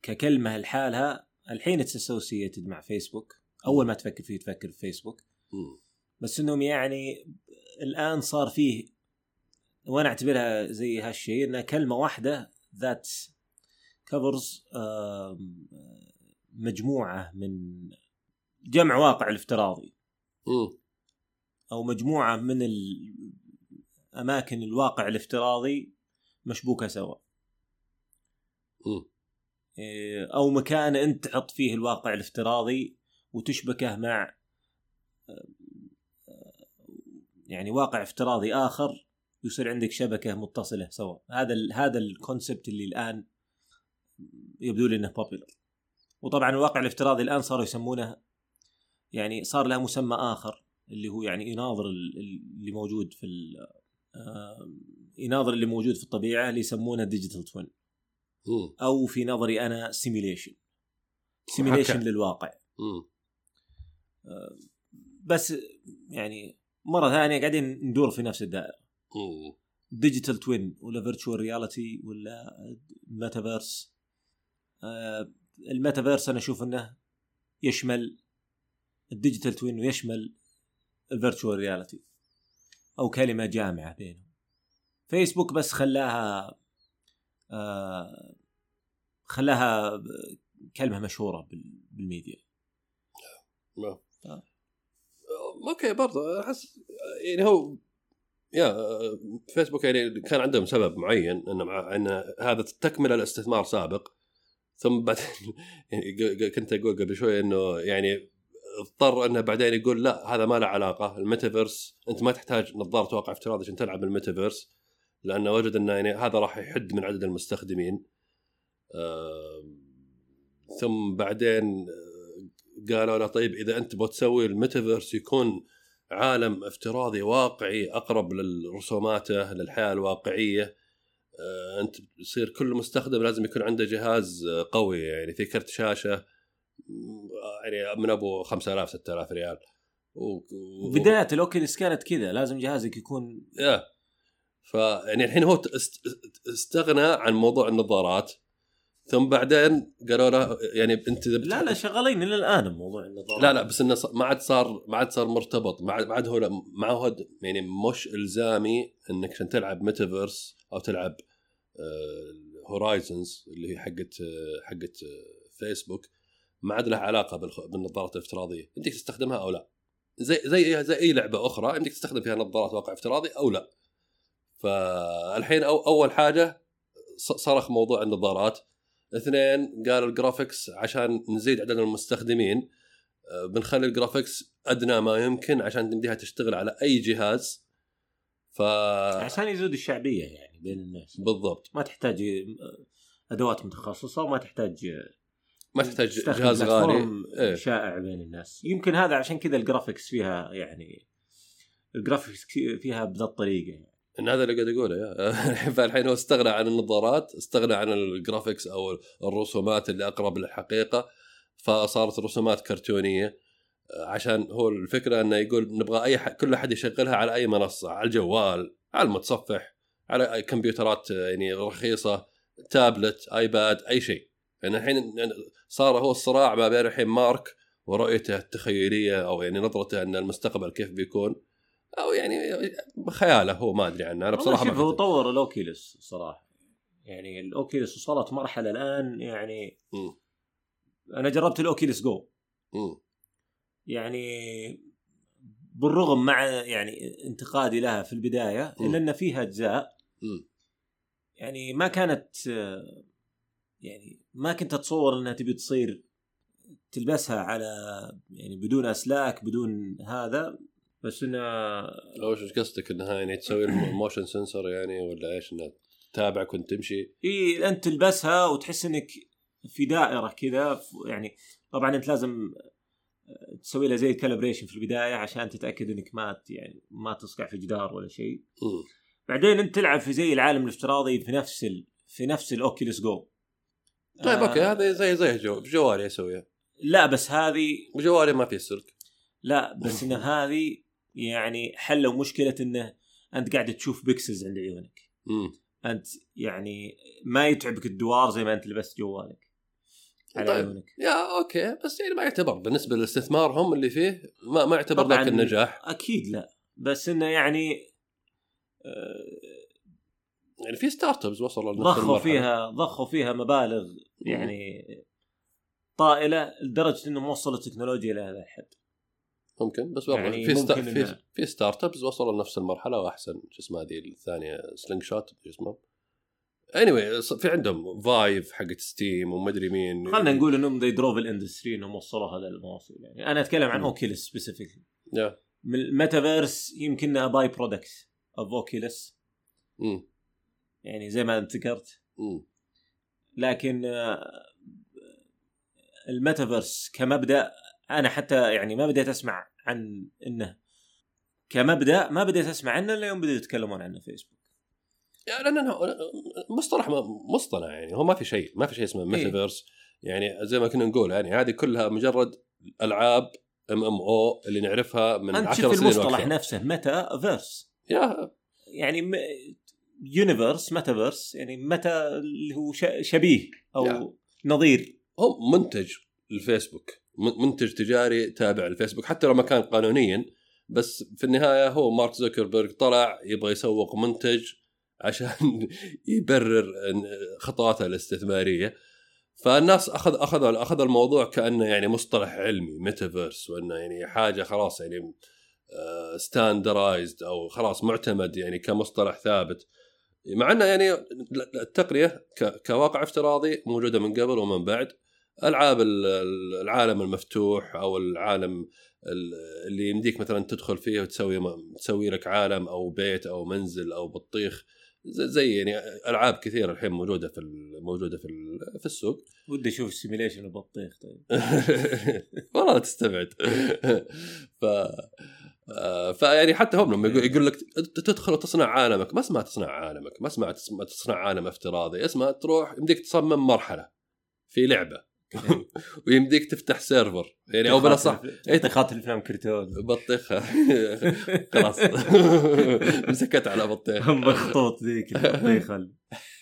ككلمة لحالها الحين تسوسيتد مع فيسبوك أول ما تفكر فيه تفكر في فيسبوك. بس إنهم يعني الآن صار فيه وأنا أعتبرها زي هالشيء إنها كلمة واحدة ذات كفرز مجموعة من جمع واقع الافتراضي. أو مجموعة من أماكن الواقع الافتراضي مشبوكة سوا. إيه، أو مكان أنت تحط فيه الواقع الافتراضي وتشبكه مع آه، يعني واقع افتراضي آخر يصير عندك شبكة متصلة سوا هذا ال هذا الكونسبت اللي الآن يبدو لي إنه بوبيلر وطبعا الواقع الافتراضي الآن صاروا يسمونه يعني صار له مسمى آخر اللي هو يعني يناظر ال- ال- اللي موجود في آه، يناظر اللي موجود في الطبيعة اللي يسمونه digital
twin.
أو في نظري أنا simulation
simulation.
للواقع
مم.
آه، بس يعني مرة ثانية قاعدين ندور في نفس
الدائرة.
digital twin ولا virtual reality ولا ميتافيرس الميتافيرس أنا أشوف إنه يشمل ال digital twin ويشمل ال virtual reality أو كلمة جامعة بينهم فيسبوك بس خلاها آه خلاها كلمة مشهورة بال- بالميديا.
okay برضه أحس يعني هو يا فيسبوك يعني كان عندهم سبب معين انه مع إن هذا تكملة لاستثمار سابق. ثم بعدين يعني كنت أقول قبل شوي إنه يعني اضطر إنه بعدين يقول لا هذا ما له علاقة الميتافيرس أنت ما تحتاج نظارة واقع افتراضي عشان تلعب الميتافيرس لأنه وجد إنه يعني هذا راح يحد من عدد المستخدمين. ثم بعدين قالوا له طيب إذا أنت تبغى تسوي الميتافيرس يكون عالم افتراضي واقعي أقرب لرسوماته للحياة الواقعية آه، أنت يصير كل مستخدم لازم يكون عنده جهاز قوي يعني في كرت شاشة يعني من أبو 5000 6000 ريال. و... و...
بداية الاوكيليس كانت كذا لازم جهازك يكون
يا فيعني الحين هو است- استغنى عن موضوع النظارات. ثم بعدين قالوا له يعني أنت بت-
لا لا شغالين إلى الآن بموضوع النظام
لا لا بس إنه ما عاد صار ما عاد صار مرتبط ما عاد ما عاد هو معهد يعني مش إلزامي إنك عشان تلعب ميتافيرس أو تلعب Horizons اللي هي حقت آه، حقت آه، فيسبوك ما عاد لها علاقة بالنظارات الافتراضية. يمديك تستخدمها أو لا. زي زي زي أي لعبة أخرى يمديك تستخدم فيها نظارات واقع افتراضي أو لا. فالحين أو أول حاجة صرف موضوع النظارات. اثنين قال ال graphics عشان نزيد عدد المستخدمين. آه، بنخلي ال graphics ادنى ما يمكن عشان تمديها تشتغل على اي جهاز. ف
عشان يزود الشعبية يعني بين الناس.
بالضبط.
ما تحتاج أدوات متخصصة وما تحتاج
ما تحتاج جهاز غالي. إيه.
شائع بين الناس. يمكن هذا عشان كذا الجرافيكس فيها يعني الجرافيكس فيها بذا الطريقة يعني.
إن هذا اللي قاعد أقوله يا. فالحين هو استغنى عن النظارات استغنى عن ال graphics أو الرسومات اللي أقرب للحقيقة فصارت رسومات كرتونية عشان هو الفكرة إنه يقول نبغى أي ح... كل أحد يشغلها على أي منصة على الجوال على المتصفح على كمبيوترات يعني رخيصة تابلت آيباد أي شيء. يعني الحين صار هو الصراع ما بين الحين مارك ورؤيته التخيلية أو يعني نظرته إن المستقبل كيف بيكون. أو يعني خياله هو ما أدري عنه
أنا
بصراحة
شوف هو. طور الاوكيلس صراحة يعني ال Oculus وصلت مرحلة الآن يعني
مم.
أنا جربت ال Oculus Go
مم.
يعني بالرغم مع يعني انتقادي لها في البداية الا إن فيها
أجزاء.
يعني ما كانت يعني ما كنت أتصور إنها تبي تصير تلبسها على يعني بدون أسلاك بدون هذا بس إنه
لو إيش قصدك انها يعني تسوي ال motion sensor يعني ولا إيش؟ انها تتابعك وأنت تمشي؟
إي أنت تلبسها وتحس إنك في دائرة كذا يعني طبعا أنت لازم آه، تسوي لها زي calibration في البداية عشان تتأكد إنك ما يعني ما تصقع في جدار ولا شيء. بعدين أنت تلعب في زي العالم الافتراضي في نفس ال... في نفس ال Oculus Go
طيب
آه.
okay هذا زي زي جو بجوالي أسويها.
لا بس هذه
بجوالي ما في سلك.
لا بس إن هذه يعني حلوا مشكلة إنه أنت قاعد تشوف pixels عند عيونك.
مم.
أنت يعني ما يتعبك الدوار زي ما أنت لبست جوالك على
طيب.
عيونك.
يا okay. بس يعني ما يعتبر. بالنسبة للاستثمار هم اللي فيه ما ما يعتبر ذاك النجاح.
أكيد لا. بس إنه يعني آه،
يعني في startups وصلوا
ضخوا. فيها ضخوا فيها مبالغ يعني طائلة لدرجة انه موصلوا التكنولوجيا لهذا الحد.
ممكن بس برضه
يعني
في ستا... في, في startups وصلوا لنفس المرحلة وأحسن. شو اسمها هذه الثانية؟ Slingshot شو اسمه؟ Anyway في عندهم Valve حقت Steam ومدري مين.
خلينا نقول إنهم they drove ال industry إنهم وصلوا هذا المواصل يعني أنا أتكلم عن. Oculus specifically
yeah
من الميتافيرس يمكنها by-product of
Oculus.
يعني زي ما انت ذكرت. لكن آه، الميتافيرس كمبدأ أنا حتى يعني ما بديت أسمع عن إنه كمبدأ ما بديت أسمع عنه إلا يوم بدأوا يتكلمون عنه فيسبوك.
يعني لأنه مصطلح مصطلح يعني هو ما في شيء ما في شيء اسمه
إيه.
ميتافيرس يعني زي ما كنا نقول يعني هذه كلها مجرد ألعاب MMO اللي نعرفها من
أنت
10
شوف
سنين
المصطلح
وأكثر.
نفسه ميتا فيرس
yeah.
يعني universe ميتافيرس يعني meta اللي هو شبيه أو
yeah.
نظير.
هو منتج الفيسبوك. منتج تجاري تابع للفيسبوك حتى لو ما كان قانونيا بس في النهاية هو مارك زوكربيرج طلع يبغى يسوق منتج عشان يبرر خطواته الاستثمارية. فالناس اخذ اخذ اخذ الموضوع كأنه يعني مصطلح علمي ميتافيرس وإنه يعني حاجة خلاص يعني standardized أو خلاص معتمد يعني كمصطلح ثابت. مع إنه يعني التقنية كواقع افتراضي موجودة من قبل ومن بعد. ألعاب ال- ال- العالم المفتوح أو العالم ال- اللي يمديك مثلا تدخل فيه وتسوي تسوي لك عالم أو بيت أو منزل أو بطيخ زي يعني ألعاب كثيرة الحين موجودة في موجودة في في السوق.
ودي أشوف simulation البطيخ طيب.
والله تستبعد. ف آه، فيعني حتى هم لما يقول, يقول لك تدخل وتصنع عالمك ما اسمها تصنع عالمك ما اسمها تصنع عالم افتراضي اسمها تروح يمديك تصمم مرحلة في لعبة. ويمديك تفتح سيرفر. يعني أو بالاصح إيه،
بطيخات الافلام كرتون.
بطيخها خلاص. مسكت على بطيخ
مخطوط ذيك البطيخة. ال-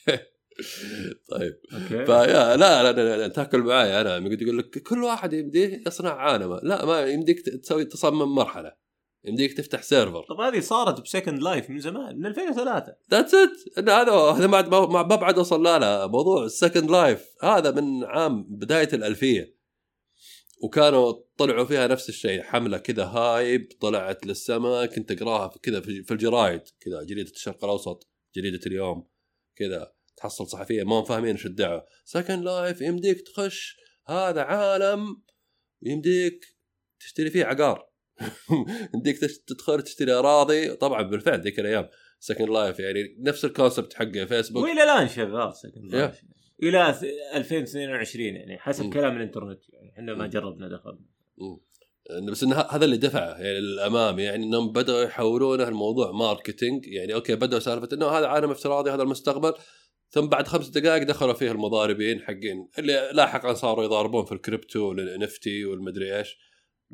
طيب.
okay.
ف yeah لا لا, لا, لا تاكل معاي أنا. يقول لك كل واحد يمديه يصنع عالمه لا ما يمديك تسوي تصمم مرحلة. يمديك تفتح سيرفر.
طب هذه صارت ب Second Life من زمان من 2003
that's it هذا هذا ما ما بعد وصل لا لا موضوع ال Second Life. هذا من عام بداية الألفية. وكانوا طلعوا فيها نفس الشيء حملة كذا hype طلعت للسماء كنت اقراها كذا في في الجرايد. كذا جريدة الشرق الأوسط جريدة اليوم. كذا تحصل صحفية ما هم فاهمين إيش الدعوة. Second Life يمديك تخش هذا عالم يمديك تشتري فيه عقار. تش- تدخل تشتري أراضي. طبعا بالفعل ذيك الأيام Second Life يعني نفس ال concept حق فيسبوك
وإلى الآن شغال Second
yeah.
Life إلى ث- 2022 يعني حسب
مم.
كلام الإنترنت. يعني إحنا ما. جربنا دخلنا.
بس إن ه- هذا اللي دفعه يعني للأمام. يعني إنهم بدأوا يحولونه الموضوع marketing يعني okay بدأوا سالفة إنه هذا عالم افتراضي هذا المستقبل. ثم بعد خمس دقائق دخلوا فيه المضاربين حقين اللي لاحقا صاروا يضاربون في ال crypto وال NFT والمدري إيش.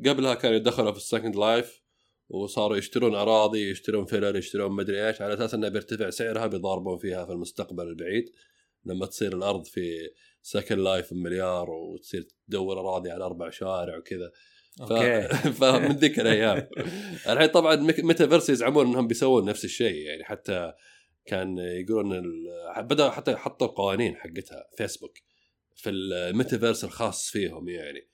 قبلها كانوا يدخلوا في ال Second Life وصاروا يشترون أراضي يشترون فلل يشترون مدري إيش على أساس إنه بيرتفع سعرها بيضاربون فيها في المستقبل البعيد. لما تصير الأرض في Second Life بمليار وتصير تدور أراضي على أربع شوارع وكذا. ف...
okay.
فمن ذيك الأيام. الحين طبعا ميتافيرس يزعمون إنهم بيسوون نفس الشيء. يعني حتى كان يقولون ال... بدأوا حتى حطوا القوانين حقتها فيسبوك في الميتافيرس الخاص فيهم يعني.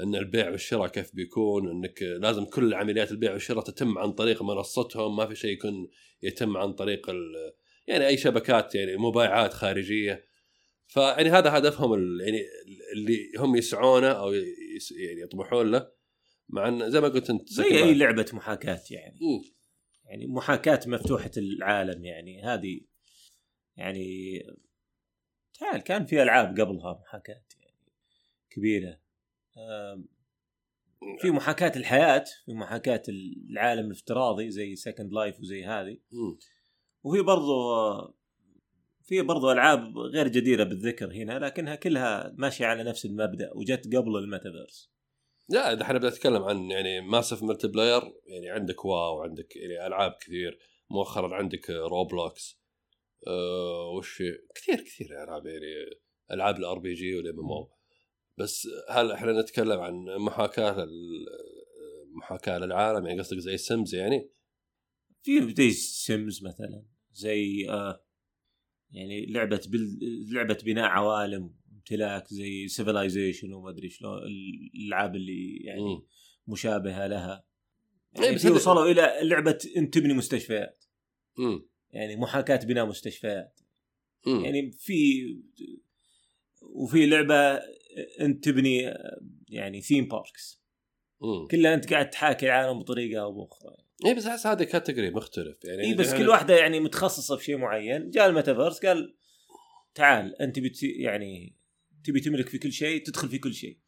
إن البيع والشراء كيف بيكون إنك لازم كل عمليات البيع والشراء تتم عن طريق منصتهم ما في شيء يكون يتم عن طريق. يعني أي شبكات يعني مبايعات خارجية فيعني هذا هدفهم. يعني اللي هم يسعونه أو يس... يعني يطمحون له مع إن زي ما قلت أنت
زي أي لعبة محاكاة يعني
مم.
يعني محاكاة مفتوحة العالم يعني هذه يعني تعال كان في ألعاب قبلها محاكاة يعني كبيرة في محاكاة الحياة في محاكاة العالم الافتراضي زي Second Life وزي هذه. وفي برضو في برضو ألعاب غير جديرة بالذكر هنا لكنها كلها ماشية على نفس المبدأ وجت قبل الميتافيرس.
لا إذا إحنا بنتكلم عن يعني massive multiplayer يعني عندك WoW عندك يعني ألعاب كثير مؤخرا عندك Roblox أه وش كثير كثير ألعاب يعني ألعاب ال RPG وال MMO بس هل إحنا نتكلم عن محاكاة لل- محاكاة للعالم؟ يعني قصدك زي Sims يعني؟
في زي Sims مثلا زي آه يعني لعبة بل... لعبة بناء عوالم امتلاك زي Civilization وما أدري شلون الألعاب اللي يعني مشابهة لها.
إيه،
يعني
بس
وصلوا إلى لعبة انت تبني مستشفيات.
امم
يعني محاكاة بناء مستشفيات.
مم.
يعني في وفي لعبة أنت تبني يعني theme
parks.
كلها أنت قاعد تحاكي العالم بطريقة أو بأخرى.
اي بس أحس هذا category مختلف. يعني
اي بس كل واحدة يعني متخصصة في شيء معين. جاء الميتافيرس قال تعال أنت بت يعني تبي تملك في كل شيء تدخل في كل شيء.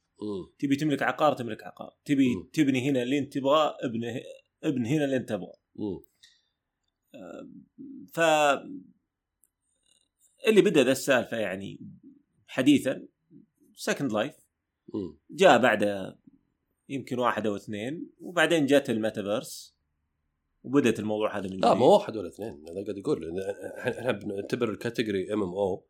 تبي تملك عقار تملك عقار. تبي تبني هنا اللي أنت تبغاه ابن ابن هنا اللي أنت تبغاه. ف اللي بدا ذا السالفة يعني حديثا Second
Life.
جاء بعد يمكن واحد أو اثنين وبعدين جت الميتافيرس وبدأت الموضوع هذا من
لا
جديد.
مو واحد ولا اثنين أنا قاعد أقول إحنا بنعتبر ال category MMO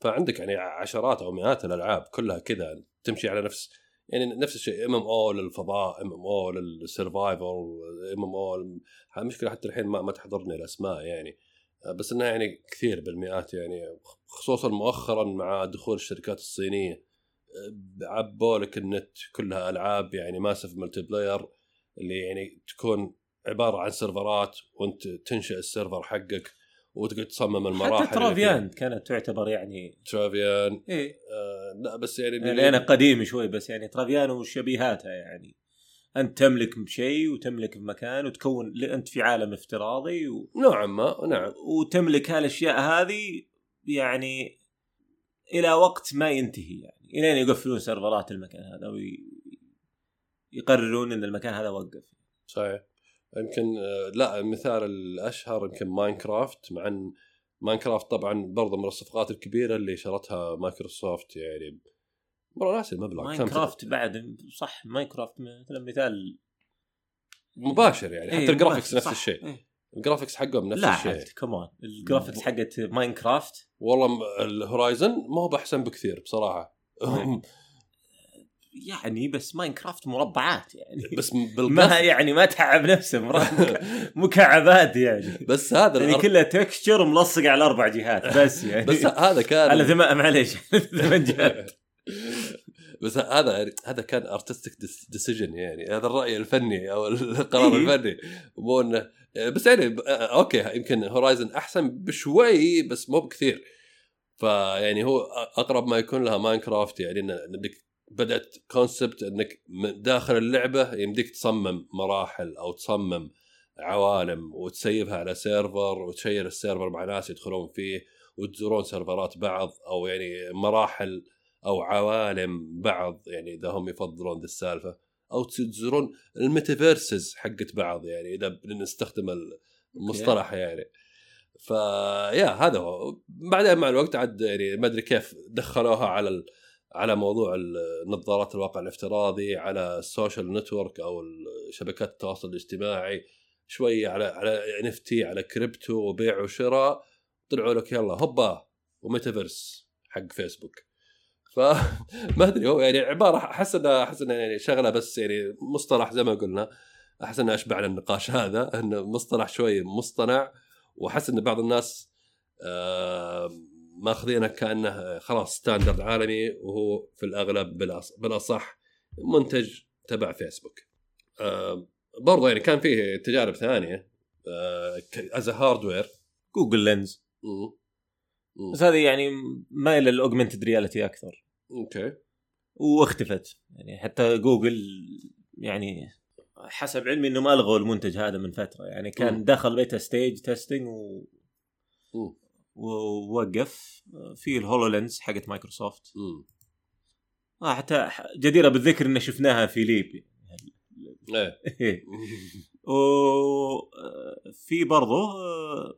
فعندك يعني عشرات أو مئات الألعاب كلها كذا تمشي على نفس يعني نفس الشيء ام ام أو للفضاء ام ام أو للسرفايفل ام ام أو المشكلة حتى الحين ما, ما تحضرني الأسماء يعني بس إنها يعني كثير بالمئات يعني خصوصا مؤخرا مع دخول الشركات الصينية عبوا لك النت كلها ألعاب يعني massive multiplayer اللي يعني تكون عبارة عن سيرفرات وأنت تنشئ ال server حقك وتقعد تصمم المراحل
حتى Travian كانت تعتبر يعني.
Travian.
إيه.
آه لا بس يعني
يعني أنا قديم شوي بس يعني Travian وشبيهاتها يعني. أنت تملك بشيء وتملك بمكان وتكون أنت في عالم افتراضي و...
نوعا ما نعم.
وتملك هالأشياء هذه يعني إلى وقت ما ينتهي يعني. إلين يقفلون سيرفرات المكان هذا ويقررون إن المكان هذا وقف.
صحيح. يمكن آه، لا المثال الأشهر يمكن ماينكرافت مع إن ماينكرافت طبعا برضه من الصفقات الكبيرة اللي شرتها مايكروسوفت يعني والله ناسي المبلغ
ماينكرافت بعد صح ماينكرافت مثلا مثال.
مباشر يعني
إيه،
حتى ال graphics
مباشر،
نفس الشيء.
إيه.
ال graphics حقهم نفس
لا
الشيء.
عاد كمان ال graphics حقت ماينكرافت.
والله ال Horizon ما هو بأحسن بكثير بصراحة.
يعني بس ماينكرافت مربعات يعني.
بس
ما يعني ما تعب نفسه مكعبات يعني.
بس هذا
يعني
الأر-
كلها texture ملصق على أربع جهات بس يعني.
بس هذا كان
على ثمان معليش ثمان جهات.
بس هذا هذا كان artistic decision يعني. هذا الرأي الفني أو القرار
إيه.
الفني. مو انه بس يعني okay يمكن Horizon أحسن بشوي بس مو بكثير. فيعني هو أقرب ما يكون لها ماينكرافت يعني إنك بدأت concept إنك من داخل اللعبة يمديك تصمم مراحل أو تصمم عوالم وتسيبها على server وتشير ال server مع ناس يدخلون فيه وتزورون سيرفرات بعض أو يعني مراحل أو عوالم بعض يعني إذا هم يفضلون ذي السالفة. أو تزورون ال metaverses حقت بعض يعني إذا بنستخدم المصطلح يعني. ف yeah هذا هو. بعدين مع الوقت عاد يعني ما أدري كيف دخلوها على ال... على موضوع النظارات الواقع الافتراضي على ال social network أو شبكات التواصل الاجتماعي شوي على على NFT على كريبتو وبيع وشراء. طلعوا لك يلا هوبا وميتافيرس حق فيسبوك فما أدري هو يعني عبارة أحس انها أحس انها يعني شغلة بس يعني مصطلح زي ما قلنا. أحس إنه أشبع النقاش هذا إنه مصطلح شوي مصطنع. واحس إن بعض الناس آه ماخذينه كأنه خلاص standard عالمي وهو في الأغلب بالأصح منتج تبع فيسبوك. آه برضه يعني كان فيه تجارب ثانية as hardware
Google Lens بس هذه يعني مايله لل augmented reality
أكثر. okay.
واختفت. يعني حتى جوجل يعني حسب علمي انهم ألغوا المنتج هذا من فترة. يعني كان
مم.
دخل beta stage testing و... ووقف. في ال HoloLens حقت مايكروسوفت. آه حتى جديرة بالذكر ان شفناها في LEAP
yeah إيه.
وفي برضه آه،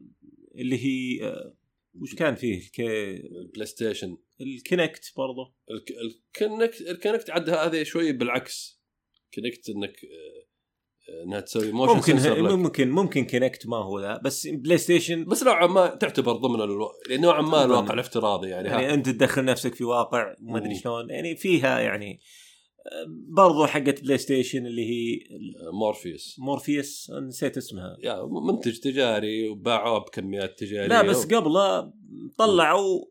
اللي هي آه، وش كان فيه؟ الك...
البلاي ستيشن
الكونكت برضه
الك- الكونكت الكونكت عاد هذه شوي بالعكس. Kinect إنك آه، آه، انها تسوي motion
ممكن
sensor لك.
ممكن ممكن Kinect ما هو ذا بس PlayStation
بس نوعا ما تعتبر ضمن ألو... يعني نوعا ما. الواقع الافتراضي يعني,
يعني
ها.
أنت تدخل نفسك في واقع ما
أدري.
شلون يعني فيها يعني آه، برضو حقت بلاي ستيشن اللي هي
مورفيوس
مورفيوس نسيت اسمها
يا منتج تجاري وباعوه بكميات تجارية
لا بس قبله طلعوا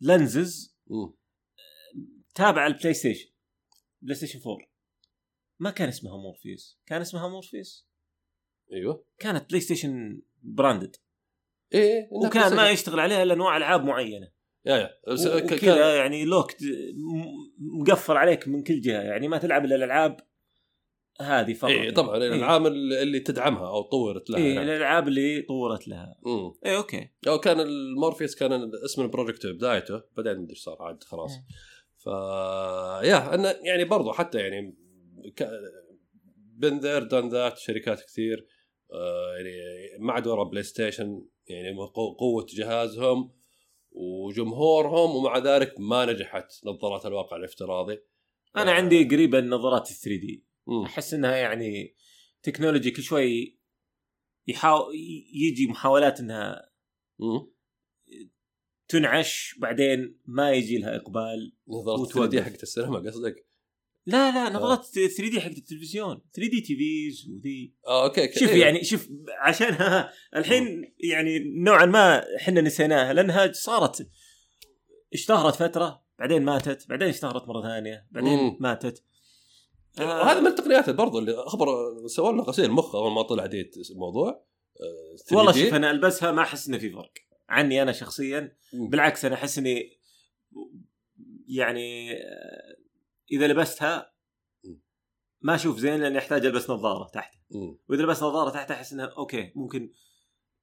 lenses. تابعة ال PlayStation PlayStation 4 ما كان اسمها مورفيوس. كان اسمها مورفيوس.
أيوه.
كانت PlayStation branded
إيه إنها
وكان ما يشتغل عليها إلا انواع ألعاب معينة.
yeah yeah. بس ك-
وكذا
كان-
يعني locked مقفل عليك من كل جهة. يعني ما تلعب إلا الألعاب هذه فقط
إيه طبعا
إيه.
الألعاب اللي تدعمها أو طورت لها
إيه
نعم.
الألعاب اللي طورت لها. إيه okay.
أو كان المورفيوس كان اسم ال project بدايته. بعدين مدري إيش صار عاد خلاص. ف yeah انه يعني برضو حتى يعني been there done that شركات كثير آه يعني ما عاد ورا PlayStation يعني قو- قوة جهازهم وجمهورهم ومع ذلك ما نجحت نظارات الواقع الافتراضي
أنا عندي قريبه النظارات ال
3D.
أحس إنها يعني technology كل شوي يحاول يجي محاولات إنها
مم.
تنعش بعدين ما يجي لها إقبال
نظارات
3D.
حقت السينما قصدك؟
لا لا نظارات 3D حق التلفزيون 3D TVs وذي
آه okay
شوف
إيه.
يعني شوف عشانها الحين يعني نوعا ما إحنا نسيناها لأنها صارت اشتهرت فترة بعدين ماتت بعدين اشتهرت مرة ثانية بعدين
مم.
ماتت آه.
وهذا من التقنيات برضو اللي خبر سووا لنا غسيل مخ أول ما طلع دي الموضوع آه، 3D.
والله شوف أنا ألبسها ما أحس إنه في فرق عني أنا شخصيا
مم.
بالعكس أنا أحس إني يعني آه، إذا لبستها ما أشوف زين لأني أحتاج ألبس نظارة تحت. وإذا لبست نظارة تحت أحس إنها أوكي ممكن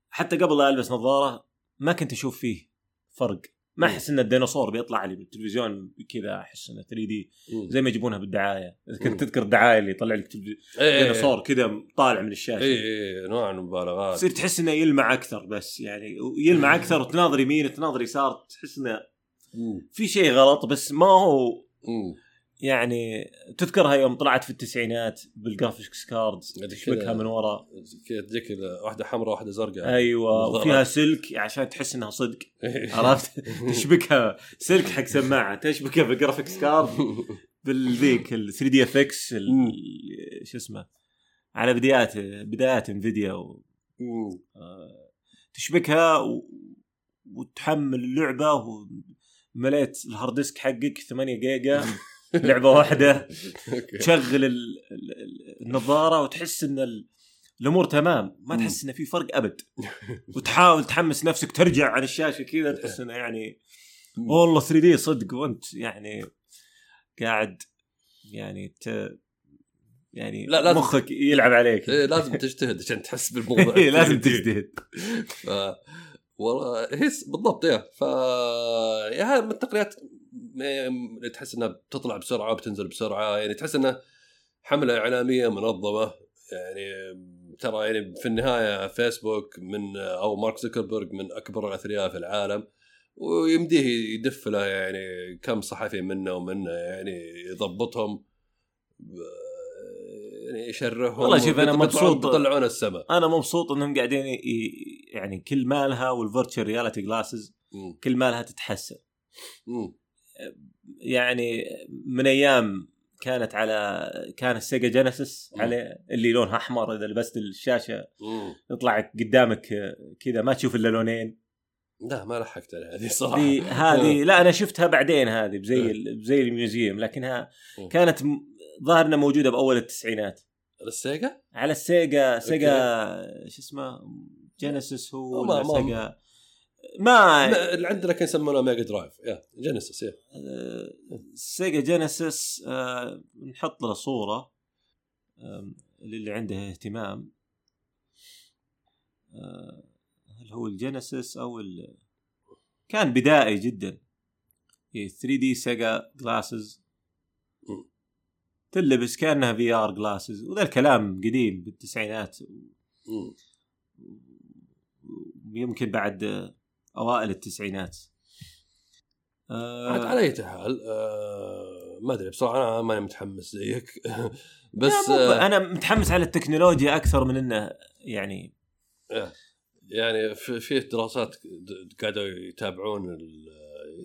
حتى قبل لا ألبس نظارة ما كنت أشوف فيه فرق ما أحس إن الديناصور بيطلع لي بالتلفزيون كذا أحس إنه
3D.
زي ما يجيبونها بالدعاية
إذا.
كنت تذكر الدعاية اللي يطلع لك تلفزيون
إيه.
ديناصور كذا طالع من الشاشة
اي اي نوع من المبالغات
تصير تحس إنه يلمع أكثر بس يعني يلمع أكثر وتناظر يمين تناظر يسار تحس
إنه.
في شيء غلط بس ما هو. يعني تذكرها يوم طلعت في التسعينات بال graphics
cards
تشبكها من ورا؟
تجيك واحدة حمراء واحدة زرقاء. أيوه.
وفيها سلك عشان تحس إنها صدق. عرفت؟ تشبكها. سلك حق سماعة تشبكها بال graphics card بالذيك ال 3dfx شو اسمه؟ على بدايات بدايات Nvidia و... آه، تشبكها و... وتحمل اللعبة ومليت ال hard disk حقك 8 جيجا. لعبة
واحدة.
تشغل ال... ال- ال- النظارة وتحس إن ال... الأمور تمام. ما تحس انه في فرق أبد. وتحاول تحمس نفسك ترجع عن الشاشة كذا تحس إنه يعني والله 3 دي صدق وأنت يعني قاعد يعني ت... يعني
لا، لازم-
مخك يلعب عليك.
إيه لازم تجتهد عشان تحس بالموضوع.
إيه، لازم تجتهد.
ف والله هي س- بالضبط يا ف يا هذا من التقنيات م- اللي تحس إنها بتطلع بسرعة وبتنزل بسرعة يعني تحس إنها حملة إعلامية منظمة يعني ترى يعني في النهاية فيسبوك من أو مارك زوكربيرج من أكبر الأثرياء في العالم ويمديه يدف له يعني كم صحفي منه ومنه يعني يضبطهم يعني يشرهم
والله شوف
أنا
مبسوط
بيطلعون السماء
أنا مبسوط إنهم قاعدين يعني كل مالها وال virtual reality
glasses.
كل مالها تتحسن
مم.
يعني من أيام كانت على كان ال Sega Genesis عليه اللي لونها أحمر إذا لبست الشاشة
مم.
يطلع قدامك كذا ما تشوف إلا لونين.
لا ما لحقت على هذه صراحة.
دي هذه لا أنا شفتها بعدين هذه بزي بزي ال museum لكنها
مم.
كانت ظاهر انها موجودة بأول التسعينات.
ال Sega؟
على ال Sega Sega شو اسمه Genesis هو
ما-
Sega؟
ما اللي عندنا كان يسمونه Mega Drive يا Genesis يا.
Sega Genesis نحط له صورة آم، للي عنده اهتمام. آه، هل هو ال Genesis أو ال... كان بدائي جدا. 3D Sega glasses تلبس كأنها في ار جلاسز وذا الكلام قديم بالتسعينات. يمكن بعد أوائل التسعينات.
عاد
آه
على أي حال آه ما أدري بصراحة أنا ماني متحمس زيك. بس آه
أنا متحمس على التكنولوجيا أكثر من إنه يعني
آه، يعني في دراسات قاعدوا يتابعون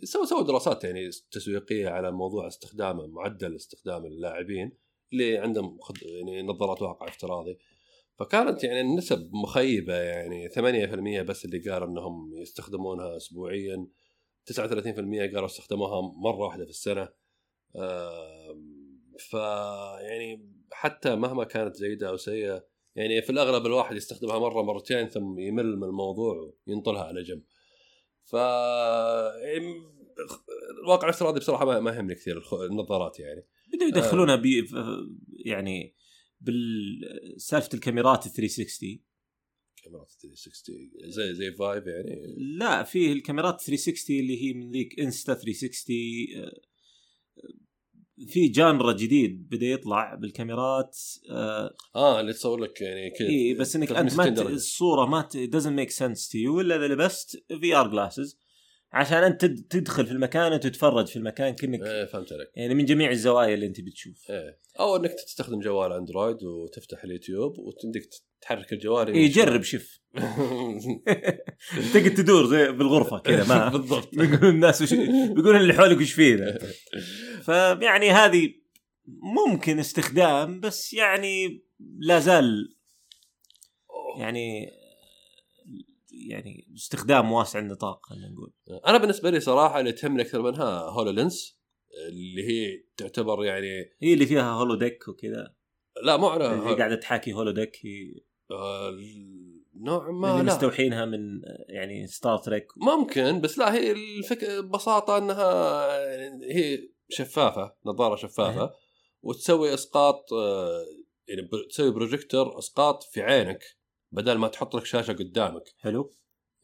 سووا سووا دراسات يعني تسويقية على موضوع استخدامه معدل استخدام اللاعبين اللي عندهم يعني نظارات واقع افتراضي. فكانت يعني النسب مخيبة يعني 8% بس اللي قالوا إنهم يستخدمونها اسبوعيا 39% قالوا استخدموها مرة واحدة في السنة. ف يعني حتى مهما كانت جيدة أو سيئة يعني في الأغلب الواحد يستخدمها مرة مرتين ثم يمل من الموضوع وينطلها على جنب. ف يعني الواقع الافتراضي بصراحة ما يهمني كثير النظارات يعني.
بدأوا يدخلونها بي ف- يعني بالسالفه الكاميرات ال 360
كاميرات 360 زي زي Vive يعني.
لا فيه الكاميرات 360 اللي هي من ذيك Insta 360 آه، في genre جديد بدأ يطلع بالكاميرات آه
آه اللي تصور لك يعني كذا.
اي بس إنك أنت ما
360.
الصورة ما ت- doesn't make sense to you إلا إذا لبست VR glasses عشان انت تد- تدخل في المكان وتتفرج في المكان كأنك
إيه فهمت عليك
يعني من جميع الزوايا اللي انت بتشوف.
إيه. أو إنك تستخدم جوال أندرويد وتفتح اليوتيوب وتندك تحرك الجوال.
اي جرب شوف. تقعد تدور زي بالغرفة كذا ما
بالضبط.
بيقولون الناس وش بيقولون اللي حولك وش فيه فيعني هذه ممكن استخدام بس يعني لا زال يعني يعني استخدام واسع النطاق خلينا نقول.
أنا بالنسبة لي صراحة اللي تهمني أكثر منها HoloLens اللي هي تعتبر يعني
هي اللي فيها holodeck وكذا.
لا مو على
اللي قاعدة تحاكي holodeck هي
آه، نوع ما
اللي
لا.
مستوحينها من يعني Star Trek
ممكن بس لا هي الفكرة ببساطة إنها هي شفافة نظارة شفافة وتسوي إسقاط آه، يعني تسوي بروجيكتور إسقاط في عينك. بدل ما تحط لك شاشة قدامك.
حلو.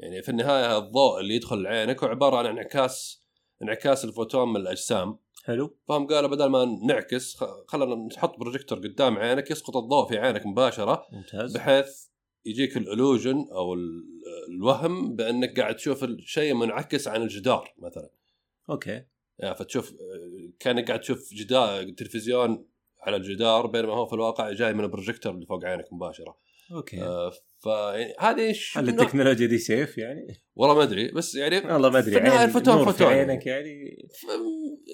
يعني في النهاية الضوء اللي يدخل لعينك هو عبارة عن انعكاس انعكاس الفوتون من الأجسام.
حلو.
فهم قالوا بدل ما نعكس خلينا نحط بروجيكتور قدام عينك يسقط الضوء في عينك مباشرة
ممتاز.
بحيث يجيك ال illusion أو ال- الوهم بأنك قاعد تشوف الشيء منعكس عن الجدار مثلا.
okay.
يعني فتشوف كأنك قاعد تشوف جدار تلفزيون على الجدار بينما هو في الواقع جاي من البروجيكتور اللي فوق عينك مباشرة.
okay.
آه فهذه ش-
هل التكنولوجيا ذي safe يعني؟
والله ما أدري بس يعني
والله ما
أدري
نور في
فوتون.
عينك يعني.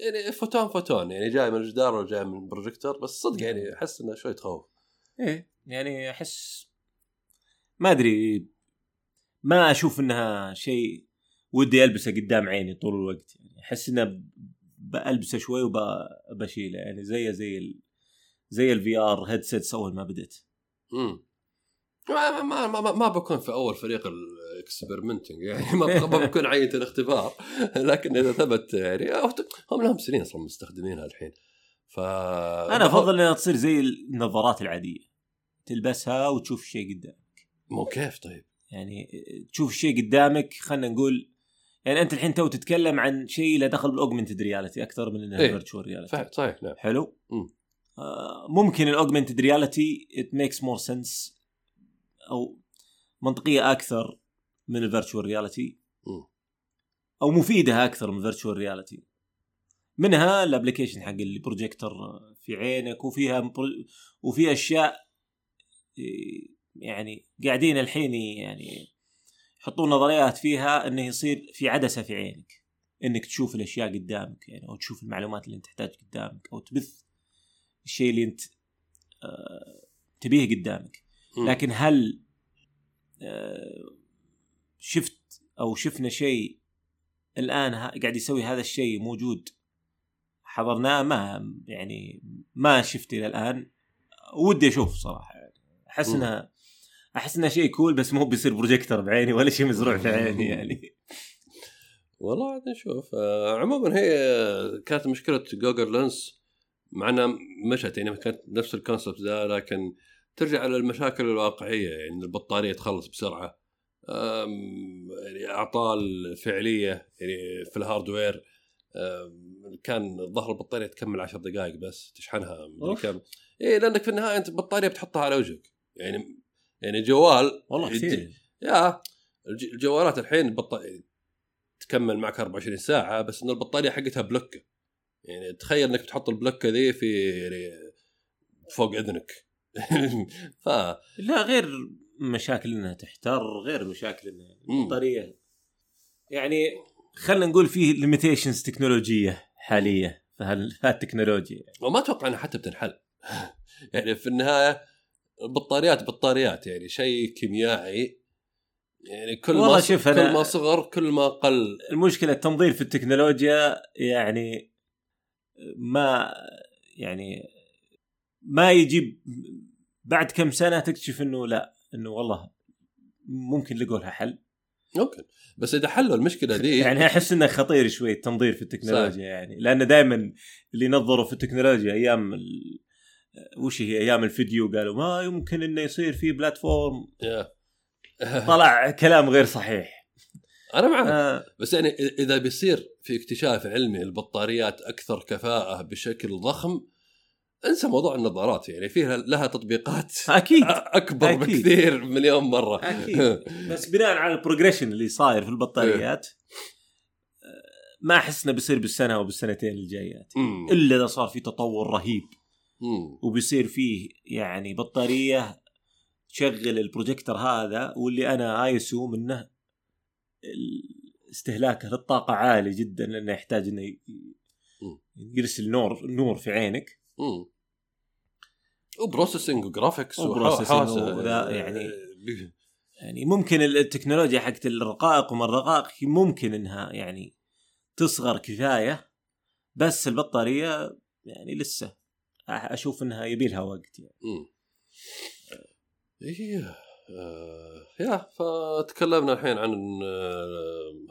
يعني فوتون فوتون يعني جاي من الجدار ولا جاي من البروجيكتور بس صدق يعني أحس إنه شوي تخوف.
إيه يعني أحس ما أدري ما أشوف إنها شيء ودي ألبسه قدام عيني طول الوقت. يعني أحس إنه بلبسه شوي وبشيله يعني زي زي ال زي ال VR headsets أول ما بدت
امم ما ما ما, ما, ما بكون في أول فريق ال experimenting يعني ما, ما بكون عينة الاختبار. لكن إذا ثبت يعني هم لهم سنين أصلا مستخدمينها الحين. ف
أنا أفضل إنها تصير زي النظارات العادية. تلبسها وتشوف الشيء قدامك.
مو كيف طيب؟
يعني تشوف الشيء قدامك خلينا نقول يعني أنت الحين تو تتكلم عن شيء له دخل بال augmented reality أكثر من انه
إيه.
virtual reality
صحيح صحيح نعم.
حلو؟
مم.
آه ممكن ال augmented reality it makes more sense أو منطقية أكثر من ال virtual
reality.
أو مفيدة أكثر من ال virtual reality منها ال application حق البروجيكتور في عينك وفيها وفي أشياء يعني قاعدين الحين يعني يحطون نظريات فيها إنه يصير في عدسة في عينك إنك تشوف الأشياء قدامك يعني أو تشوف المعلومات اللي أنت تحتاج قدامك أو تبث الشيء اللي أنت آه تبيه قدامك. لكن هل آه شفت أو شفنا شيء الآن قاعد يسوي هذا الشيء موجود؟ حضرناه؟ ما يعني ما شفت إلى الآن. ودي أشوف صراحة. يعني أحس
مم.
انها أحس انها شيء cool بس مو بيصير بروجيكتور بعيني ولا شيء مزروع في عيني يعني.
والله عاد نشوف آه عموما هي كانت مشكلة Google Lens مع إنها مشت يعني كانت نفس ال concept ذا لكن ترجع للمشاكل الواقعية يعني البطارية تخلص بسرعة. يعني أعطال فعلية يعني في الهاردوير كان ظهر البطارية تكمل 10 دقائق بس تشحنها مدري. كم اي لأنك في النهاية أنت البطاريه بتحطها على وجهك. يعني يعني جوال
والله كثير.
يا الج- الجوالات الحين البطاريه تكمل معك 24 ساعة بس إن البطارية حقتها بلوكة. يعني تخيل إنك بتحط البلوكة ذي في يعني فوق إذنك. ف
لا غير مشاكل إنها تحتر غير مشاكل إنها البطاريه يعني خلينا نقول فيه ليميتيشنز تكنولوجية حالية في هال- في هالتكنولوجيا يعني.
وما أتوقع انها حتى بتنحل. يعني في النهاية البطاريات بطاريات يعني شيء كيميائي. يعني كل ما
شوف
كل ما صغر كل ما قل.
المشكلة التنظير في التكنولوجيا يعني ما يعني ما يجيب بعد كم سنة تكتشف إنه لا إنه والله ممكن لقوا لها حل.
ممكن بس إذا حلوا المشكلة ذي
يعني أحس إنه خطير شوي التنظير في التكنولوجيا
صح.
يعني. لأن دائما اللي نظروا في التكنولوجيا أيام ال... وش هي؟ أيام الفيديو قالوا ما يمكن إنه يصير في بلاتفورم. طلع كلام غير صحيح.
أنا معك.
آه.
بس يعني إذا بيصير في اكتشاف علمي البطاريات أكثر كفاءة بشكل ضخم انسى موضوع النظارات يعني فيها لها تطبيقات
أكيد.
أكبر
أكيد.
بكثير مليون مرة.
أكيد. بس بناء على ال progression اللي صاير في البطاريات آه، ما احس انه بيصير بالسنة أو بالسنتين الجايات. إلا إذا صار في تطور رهيب.
مم.
وبيصير فيه يعني بطارية تشغل البروجيكتور هذا واللي أنا assume إنه استهلاكه للطاقة عالي جدا لأنه يحتاج إنه يرسل نور نور في عينك.
مم. و processing
و graphics و processing
وحوسه
وذا يعني يعني ممكن التكنولوجيا حقت الرقائق وما الرقائق ممكن إنها يعني تصغر كفاية بس البطارية يعني لسه أشوف إنها يبي لها وقت يعني.
مم. إيه آه، يا فتكلمنا الحين عن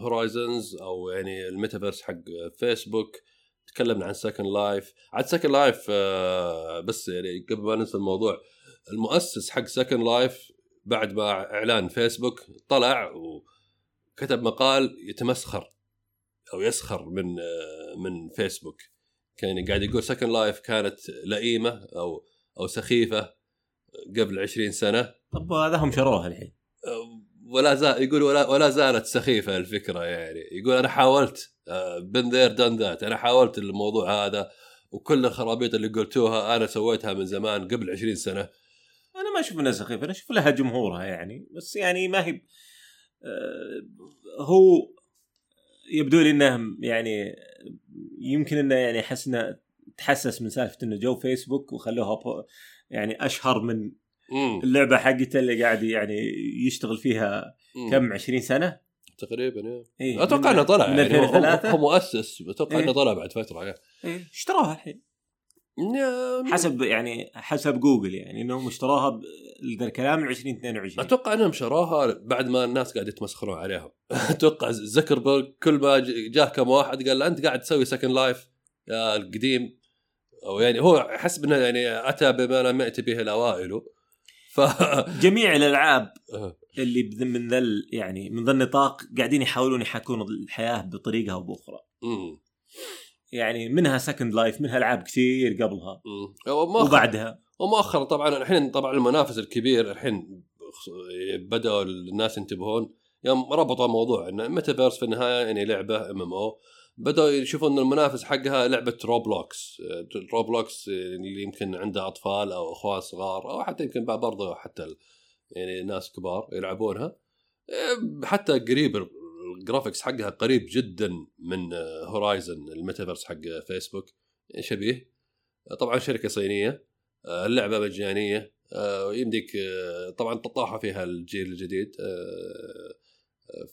Horizons أو يعني الميتافيرس حق فيسبوك تكلمنا عن Second Life عاد Second Life بس يعني قبل ما ننسى الموضوع المؤسس حق Second Life بعد ما إعلان فيسبوك طلع وكتب مقال يتمسخر أو يسخر من آه، من فيسبوك كان قاعد يقول Second Life كانت لئيمة أو أو سخيفة قبل 20 سنة.
طب هذا هم شروها الحين.
ولا زال يقول ولا ولا زالت سخيفة الفكرة يعني. يقول أنا حاولت بن ذير دان ذات أنا حاولت الموضوع هذا وكل الخرابيط اللي قلتوها أنا سويتها من زمان قبل 20 سنة
أنا ما أشوف إنها سخيفة أنا أشوف لها جمهورها يعني بس يعني ما هي آه، هو يبدو لي إنه يعني يمكن إنه يعني أحس إنه تحسس من سالفة إنه جو فيسبوك وخلوها يعني أشهر من. اللعبة حقته اللي قاعد يعني يشتغل فيها. كم 20 سنة
تقريبا يا
إيه، أتوقع
إنه طلع
من
يعني هو-
2003
هو مؤسس أتوقع
إيه.
إنه طلع بعد فترة
إيه، اشتروها الحين. حسب يعني حسب جوجل يعني انهم اشتروها ب- الكلام من 2022
أتوقع إنهم شروها بعد ما الناس قاعد يتمسخرون عليهم أتوقع زكربرج كل ما جاه كم واحد قال له أنت قاعد تسوي Second Life القديم. أو يعني هو حسب انه يعني أتى بما لم يأتي به الأوائل. ف
جميع الألعاب
آه.
اللي من ذا يعني من ذا النطاق قاعدين يحاولون يحاكون الحياة بطريقة أو بأخرى.
مم.
يعني منها Second Life منها ألعاب كثير قبلها.
مم.
وبعدها.
ومؤخرا طبعا. الحين طبعا المنافس الكبير الحين بدأوا الناس ينتبهون. يوم ربطوا موضوع ان ميتافيرس في النهاية يعني لعبة MMO بدأوا يشوفون إن المنافس حقها لعبة روبلوكس روبلوكس اللي يمكن عنده أطفال أو أخوان صغار أو حتى يمكن برضه حتى يعني ناس كبار يلعبونها. إيه، حتى قريب ال graphics حقها قريب جدا من Horizon الميتافيرس حق فيسبوك شبيه. طبعا شركة صينية آه، اللعبة مجانية آه، يمديك آه، طبعا تطاحوا فيها الجيل الجديد. آه، آه،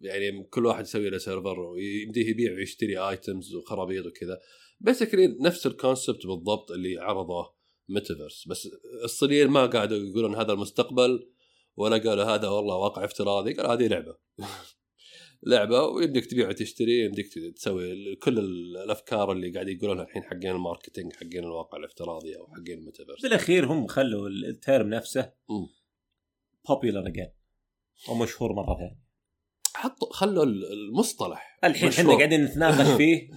يعني كل واحد يسوي له server ويمديه يبيع ويشتري items وخرابيط وكذا. basically نفس ال concept بالضبط اللي عرضه ميتافيرس بس الصينيين ما قاعدوا يقولون هذا المستقبل ولا قالوا هذا والله واقع افتراضي قالوا هذه لعبة. لعبة ويمديك تبيع وتشتري يمديك تسوي كل الأفكار اللي قاعد يقولونها الحين حقين ال marketing حقين الواقع الافتراضي أو حقين الميتافيرس.
بالأخير هم خلوا ال term نفسه بوبيلر اجين ومشهور مرة ثانية.
حطوا خلوا المصطلح
الحين. إحنا قاعدين نتناقش فيه.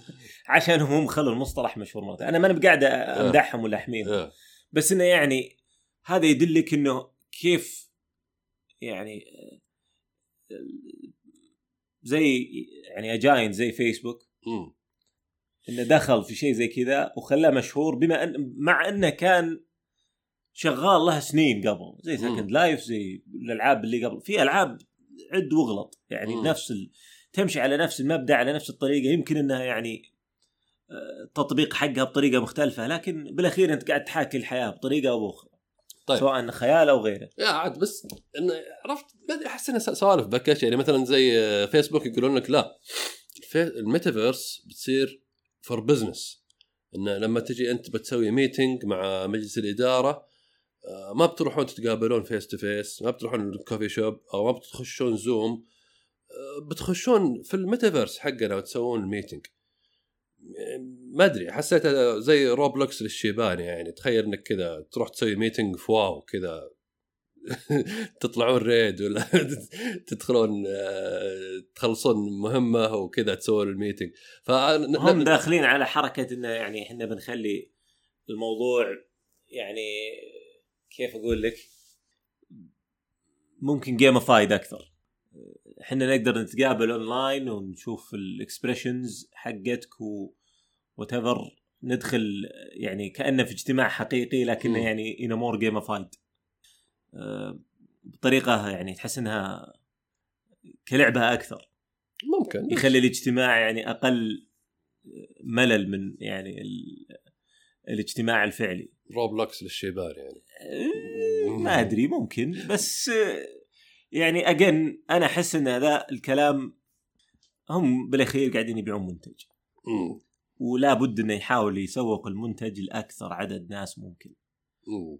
عشان هم خلوا المصطلح مشهور مرة. أنا ماني قاعد أمدحهم ولا أحميهم. بس إنه يعني هذا يدلك إنه كيف يعني زي يعني اجاين زي فيسبوك إنه دخل في شيء زي كذا وخلاه مشهور بما أن مع إنه كان شغال له سنين قبل. زي Second Life زي الألعاب اللي قبل. في ألعاب عد واغلط يعني
مم.
نفس ال... تمشي على نفس المبدأ على نفس الطريقة. يمكن إنها يعني التطبيق حقها بطريقة مختلفة لكن بالأخير أنت قاعد تحاكي الحياة بطريقة أو بأخرى.
طيب.
سواء خيال أو غيره.
يا عاد بس انه عرفت ما أدري أحس انها سوالف بكش يعني مثلا زي فيسبوك يقولون لك لا الميتافيرس بتصير for business انه لما تجي أنت بتسوي meeting مع مجلس الإدارة آه، ما بتروحون تتقابلون face to face ما بتروحون ال coffee shop أو ما بتخشون زوم آه، بتخشون في الميتافيرس حقنا وتسوون ال meeting ما أدري حسيتها زي روبلوكس للشيبان يعني. تخيل إنك كذا تروح تسوي meeting في WoW كذا. تطلعون raid ولا تدخلون آه، تخلصون مهمة وكذا تسوون ال meeting ف
هم داخلين على حركة إنه يعني إحنا بنخلي الموضوع يعني كيف أقول لك؟ ممكن gamified أكثر. إحنا نقدر نتقابل اونلاين ونشوف ال expressions حقتك و وات ندخل يعني كأنه في اجتماع حقيقي لكنه. يعني in more gamified بطريقة يعني تحس إنها كلعبة أكثر.
ممكن.
يخلي الاجتماع يعني أقل ملل من يعني ال... الاجتماع الفعلي.
روبلوكس للشيبان يعني.
ما أدري ممكن. بس آه، يعني اجن أنا أحس إن هذا الكلام هم بالأخير قاعدين يبيعون منتج
مم.
ولا بد إنه يحاول يسوق المنتج لأكثر عدد ناس ممكن
مم.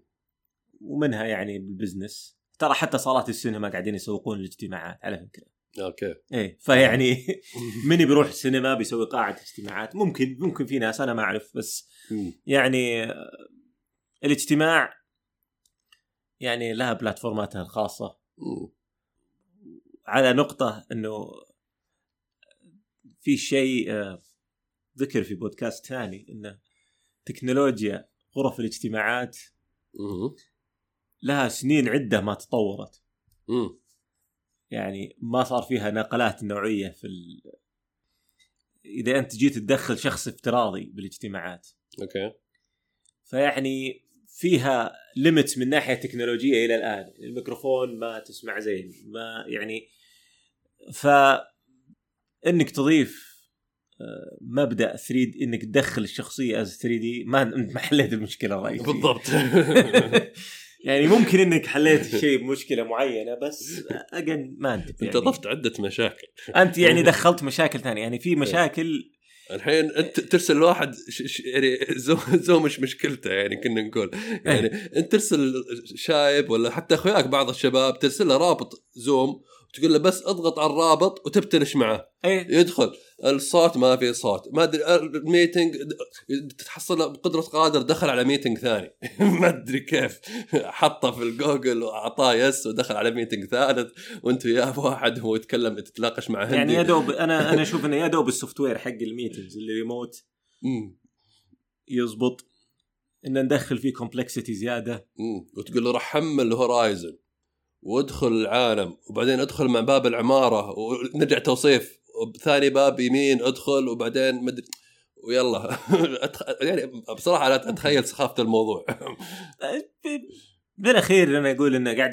ومنها يعني بال business ترى حتى صالات السينما قاعدين يسوقون الاجتماعات على فكرة
okay
إيه فيعني من بيروح السينما بيسوي قاعه اجتماعات ممكن ممكن في ناس أنا ما أعرف بس
مم.
يعني آه، الاجتماع يعني لها بلاتفورماتها الخاصة
مم.
على نقطة إنه في شيء آه، ذكر في بودكاست ثاني إنه تكنولوجيا غرف الاجتماعات. لها سنين عدة ما تطورت. يعني ما صار فيها نقلات نوعية في ال... إذا أنت جيت تدخل شخص افتراضي بالاجتماعات
okay
فيعني فيها limits من ناحية تكنولوجية إلى الآن. الميكروفون ما تسمع زين ما يعني ف إنك تضيف آه، مبدأ 3 دي إنك تدخل الشخصية as 3 دي ما أنت ما حليت المشكلة الرئيسيه
بالضبط.
يعني ممكن إنك حليت شيء بمشكلة معينة بس again ما أنت
أنت
يعني.
اضفت عدة مشاكل.
أنت يعني دخلت مشاكل ثانية. يعني في مشاكل
الحين انت ترسل واحد ش ش يعني زو, زو مش مشكلته يعني كنا نقول. يعني انت ترسل شايب ولا حتى اخوياك بعض الشباب ترسل له رابط زوم وتقول له بس اضغط على الرابط وتبتلش معه.
إيه.
يدخل. الصوت ما في صوت. ما أدري ال meeting تحصل بقدرة قادر دخل على meeting ثاني. ما أدري كيف. حطه في الجوجل وأعطاه yes ودخل على meeting ثالث وأنت وياه واحد هو يتكلم تتناقش مع هندي.
يعني يا دوب أنا أنا أشوف إنه يا دوب ال software حق ال meetings اللي ريموت. يزبط ان ندخل فيه complexity زيادة.
مم. وتقول له راح حمل هورايزن وادخل العالم وبعدين ادخل مع باب العمارة ونرجع توصيف. ثاني باب يمين ادخل وبعدين مدري ويلا. يعني بصراحة لا اتخيل سخافة الموضوع.
بالاخير أنا أقول إنه قاعد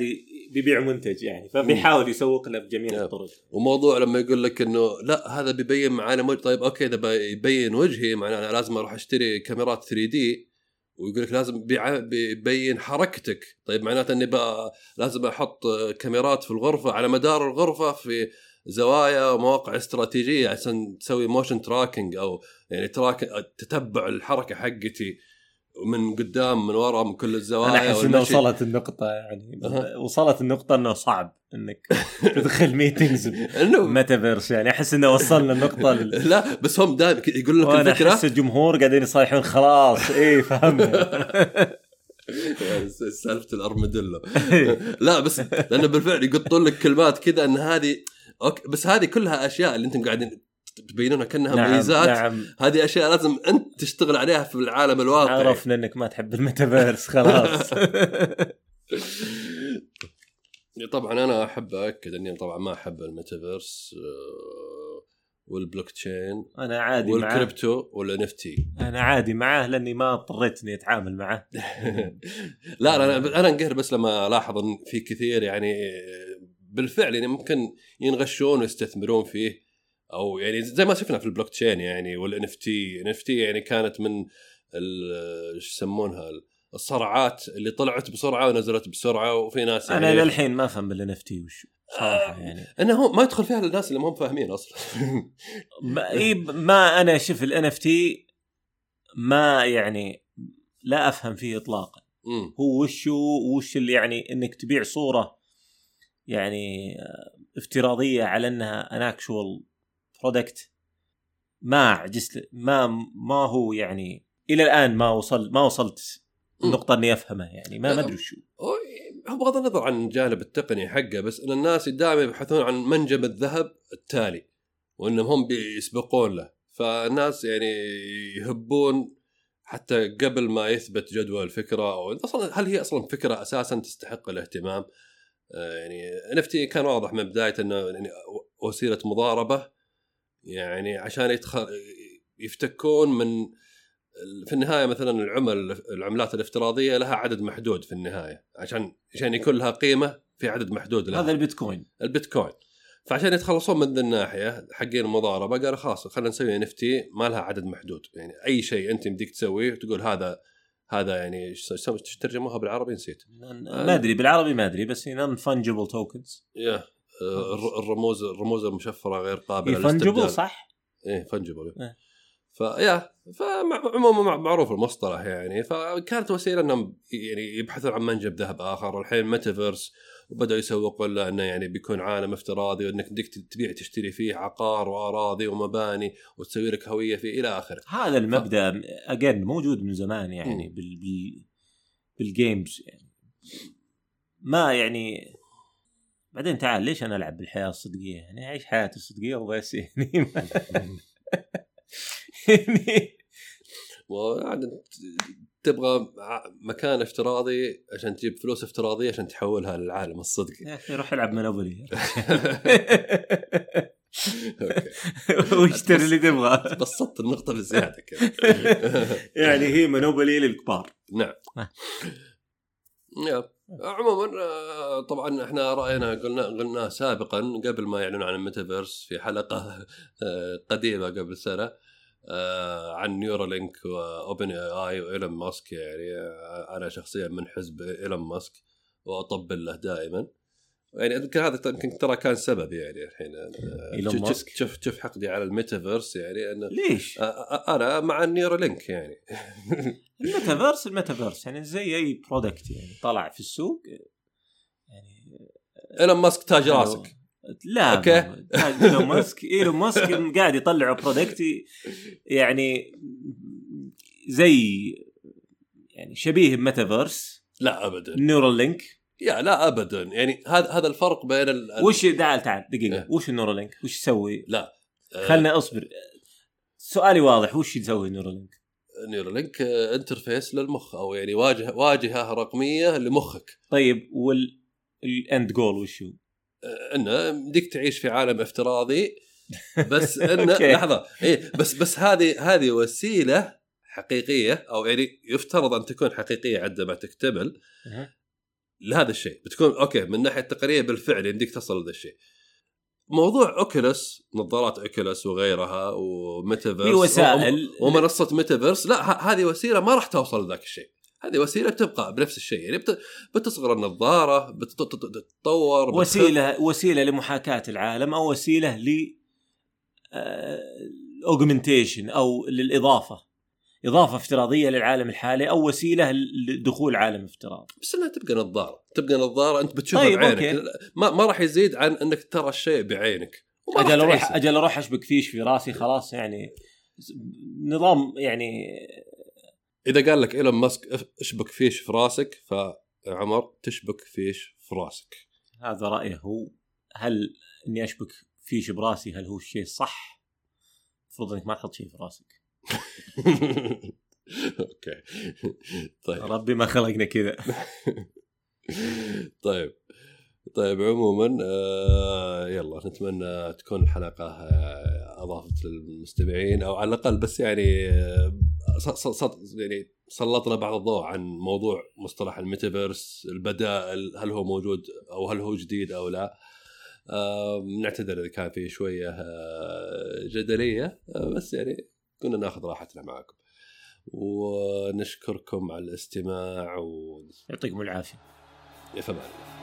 بيبيع منتج يعني فبيحاول يسوق له بجميع الطرق.
وموضوع لما يقول لك إنه لا هذا بيبين معانا وجه طيب أوكي إذا بيبين وجهي معناه أنا لازم أروح أشتري كاميرات 3 دي. ويقول لك لازم بيبين حركتك. طيب معناته إني لازم أحط كاميرات في الغرفة على مدار الغرفة في زوايا ومواقع استراتيجية عشان تسوي motion tracking أو يعني track تتبع الحركة حقتي من قدام من ورا من كل الزوايا
أنا أحس
إنه.
وصلت النقطة يعني.
أها.
وصلت النقطة إنه صعب إنك تدخل
meetings
ميتافيرس يعني. أحس إنه وصلنا النقطة لل...
لا بس هم دائما يقول لك
وأنا
الفكرة.
أحس الجمهور قاعدين يصيحون خلاص. إيه فهمنا
سالفة الارمديلو لا بس لأنه بالفعل يقطون لك كلمات كذا إن هذه okay بس هذه كلها أشياء اللي أنتم قاعدين تبينونها كأنها
نعم،
ميزات.
نعم.
هذه أشياء لازم أنت تشتغل عليها في العالم الواقعي.
عرفنا إنك ما تحب الميتافيرس خلاص.
طبعا أنا أحب أكد إني طبعا ما أحب الميتافيرس آه، والبلوك تشين
أنا عادي معاه
وال crypto وال NFT
أنا عادي معاه لأني ما اضطريت اني أتعامل
لا لا أنا أنا انقهر بس لما ألاحظ إن في كثير يعني بالفعل يعني ممكن ينغشون ويستثمرون فيه أو يعني زي ما شفنا في البلوك تشين يعني وال NFT NFT يعني كانت من ال- إيش يسمونها؟ الصرعات اللي طلعت بسرعة ونزلت بسرعة وفي ناس
أنا
يعني
للحين ما أفهم بال NFT وش صراحة يعني.
إنه هو ما يدخل فيها الناس اللي ما هم فاهمين أصلا.
ما, إيه ما أنا شوف ال NFT ما يعني لا أفهم فيه اطلاقا. هو وش وش اللي يعني إنك تبيع صورة يعني افتراضية على إنها an actual product ما عجزت ما ما هو يعني إلى الآن ما وصل ما وصلت النقطة إني افهمه يعني ما ما أدري. هو
هو بغض النظر عن الجانب التقني حقه بس إن الناس دائما يبحثون عن منجم الذهب التالي وإنهم هم بيسبقون له فالناس يعني يهبون حتى قبل ما يثبت جدوى الفكرة أو أصلا هل هي أصلا فكرة أساسا تستحق الاهتمام؟ آه، يعني نفتي كان واضح من بداية إنه يعني وسيلة مضاربة يعني عشان يدخل يفتكون من في النهاية مثلا العمل العملات الافتراضية لها عدد محدود في النهاية عشان عشان يكون لها قيمة في عدد محدود لها.
هذا البيتكوين.
البيتكوين. فعشان يتخلصون من ذي الناحية حقين المضاربة قالوا خلاص خلينا نسوي نفتي ما لها عدد محدود. يعني أي شيء أنت يمديك تسويه تقول هذا هذا يعني إيش ترجموها بالعربي نسيت
ما ادري بالعربي ما ادري بس نون فانجبل توكنز
يا آه، الر- الرموز الرموز المشفرة غير قابلة
إيه
للاستبدال.
صح؟
إيه فنجبل
إيه.
فيا فعموما مع- معروف المصطلح يعني. فكانت وسيلة إنهم يعني يبحثون عن منجم ذهب آخر. الحين ميتافيرس وبدأوا يسوقون له إنه يعني بيكون عالم افتراضي وإنك بدك تبيع تشتري فيه عقار وأراضي ومباني وتسوي لك هوية فيه إلى آخره.
هذا المبدأ again موجود من زمان يعني بال بال بال games يعني. ما يعني بعدين تعال ليش أنا ألعب بالحياة الصدقية؟ يعني أعيش حياتي الصدقية وبس يعني.
تبغى ع- مكان افتراضي عشان تجيب فلوس افتراضية عشان تحولها للعالم الصدقي
يا أخي روح العب منوبلي
أوكي.
واشتري اللي تبغاه.
بسطت النقطة بزيادة كذا.
يعني هي منوبلي للكبار.
نعم. يا. عموما آه، طبعا إحنا رأينا قلنا قلنا سابقا قبل ما يعلنوا عن الميتافيرس في حلقة آه، قديمة قبل سنة عن نيورالينك واوبن اي وايلون ماسك يعني آه، أنا شخصيا من حزب ايلون ماسك وأطبل له دائما يعني يمكن هذا يمكن ترى كان سبب يعني الحين آه،
إيلون
شوف-
ماسك؟
شوف شوف حقدي على الميتافيرس يعني إنه
ليش؟
آه، آه، أنا مع النيورالينك يعني
الميتافيرس الميتافيرس يعني زي أي product يعني طلع في السوق
إيلون ماسك تاج. راسك
لا.
أوكي.
إيلون ماسك إيلون ماسك قاعد يطلعوا product يعني زي يعني شبيه بميتافيرس
لا ابدا
نيورال لينك
يا لا ابدا يعني هذا هذا الفرق بين ال...
وش تعال تعال دقيقة وش النيورال لينك؟ وش يسوي؟
لا آه،
خلنا أصبر سؤالي واضح وش يسوي النيورال لينك؟
نيورالينك interface للمخ أو يعني واجهه واجهة رقمية لمخك
طيب وال ال end goal وش هو؟
آه، إنه بدك تعيش في عالم افتراضي بس
إنه.
لحظة إيه بس بس هذه هذه وسيلة حقيقية أو يعني يفترض أن تكون حقيقية عندما تكتمل. لهذا الشيء بتكون okay من الناحيه التقنيه بالفعل يمديك تصل لهذا الشيء موضوع اوكيلس نظارات اوكيلس وغيرها وميتافيرس
في وسائل.
وم- ومنصة ميتافيرس لا هذه وسيلة ما راح توصل لذاك الشيء هذه وسيلة بتبقى بنفس الشيء يعني بت- بتصغر النظارة بتتطور.
وسيلة وسيلة لمحاكاة العالم أو وسيلة ل augmentation أو للإضافة إضافة افتراضية للعالم الحالي أو وسيلة لدخول عالم افتراضي
بس إنها تبقى نظارة تبقى نظارة أنت بتشوفها
طيب،
بعينك
okay.
ما, ما راح يزيد عن إنك ترى الشيء بعينك
أجل
أروح.
أجل أروح أشبك فيش في راسي خلاص يعني نظام يعني
إذا قال لك إيلون ماسك اشبك فيش في راسك فعمر تشبك فيش في راسك.
هذا رأيه هو هل إني أشبك فيش براسي هل هو الشيء الصح؟ المفروض إنك ما تحط شيء في راسك.
okay. طيب.
ربي ما خلقنا كذا.
طيب. طيب عموما آه يلا نتمنى تكون الحلقة آه أضافت للمستمعين أو على الأقل بس يعني آه يعني سلطنا بعض الضوء عن موضوع مصطلح الميتافيرس البدائل هل هو موجود أو هل هو جديد أو لا. نعتذر إذا كان في شوية آه جدلية آه بس يعني كنا ناخذ راحتنا معكم. ونشكركم على الاستماع و
يعطيكم العافية.
يا فمان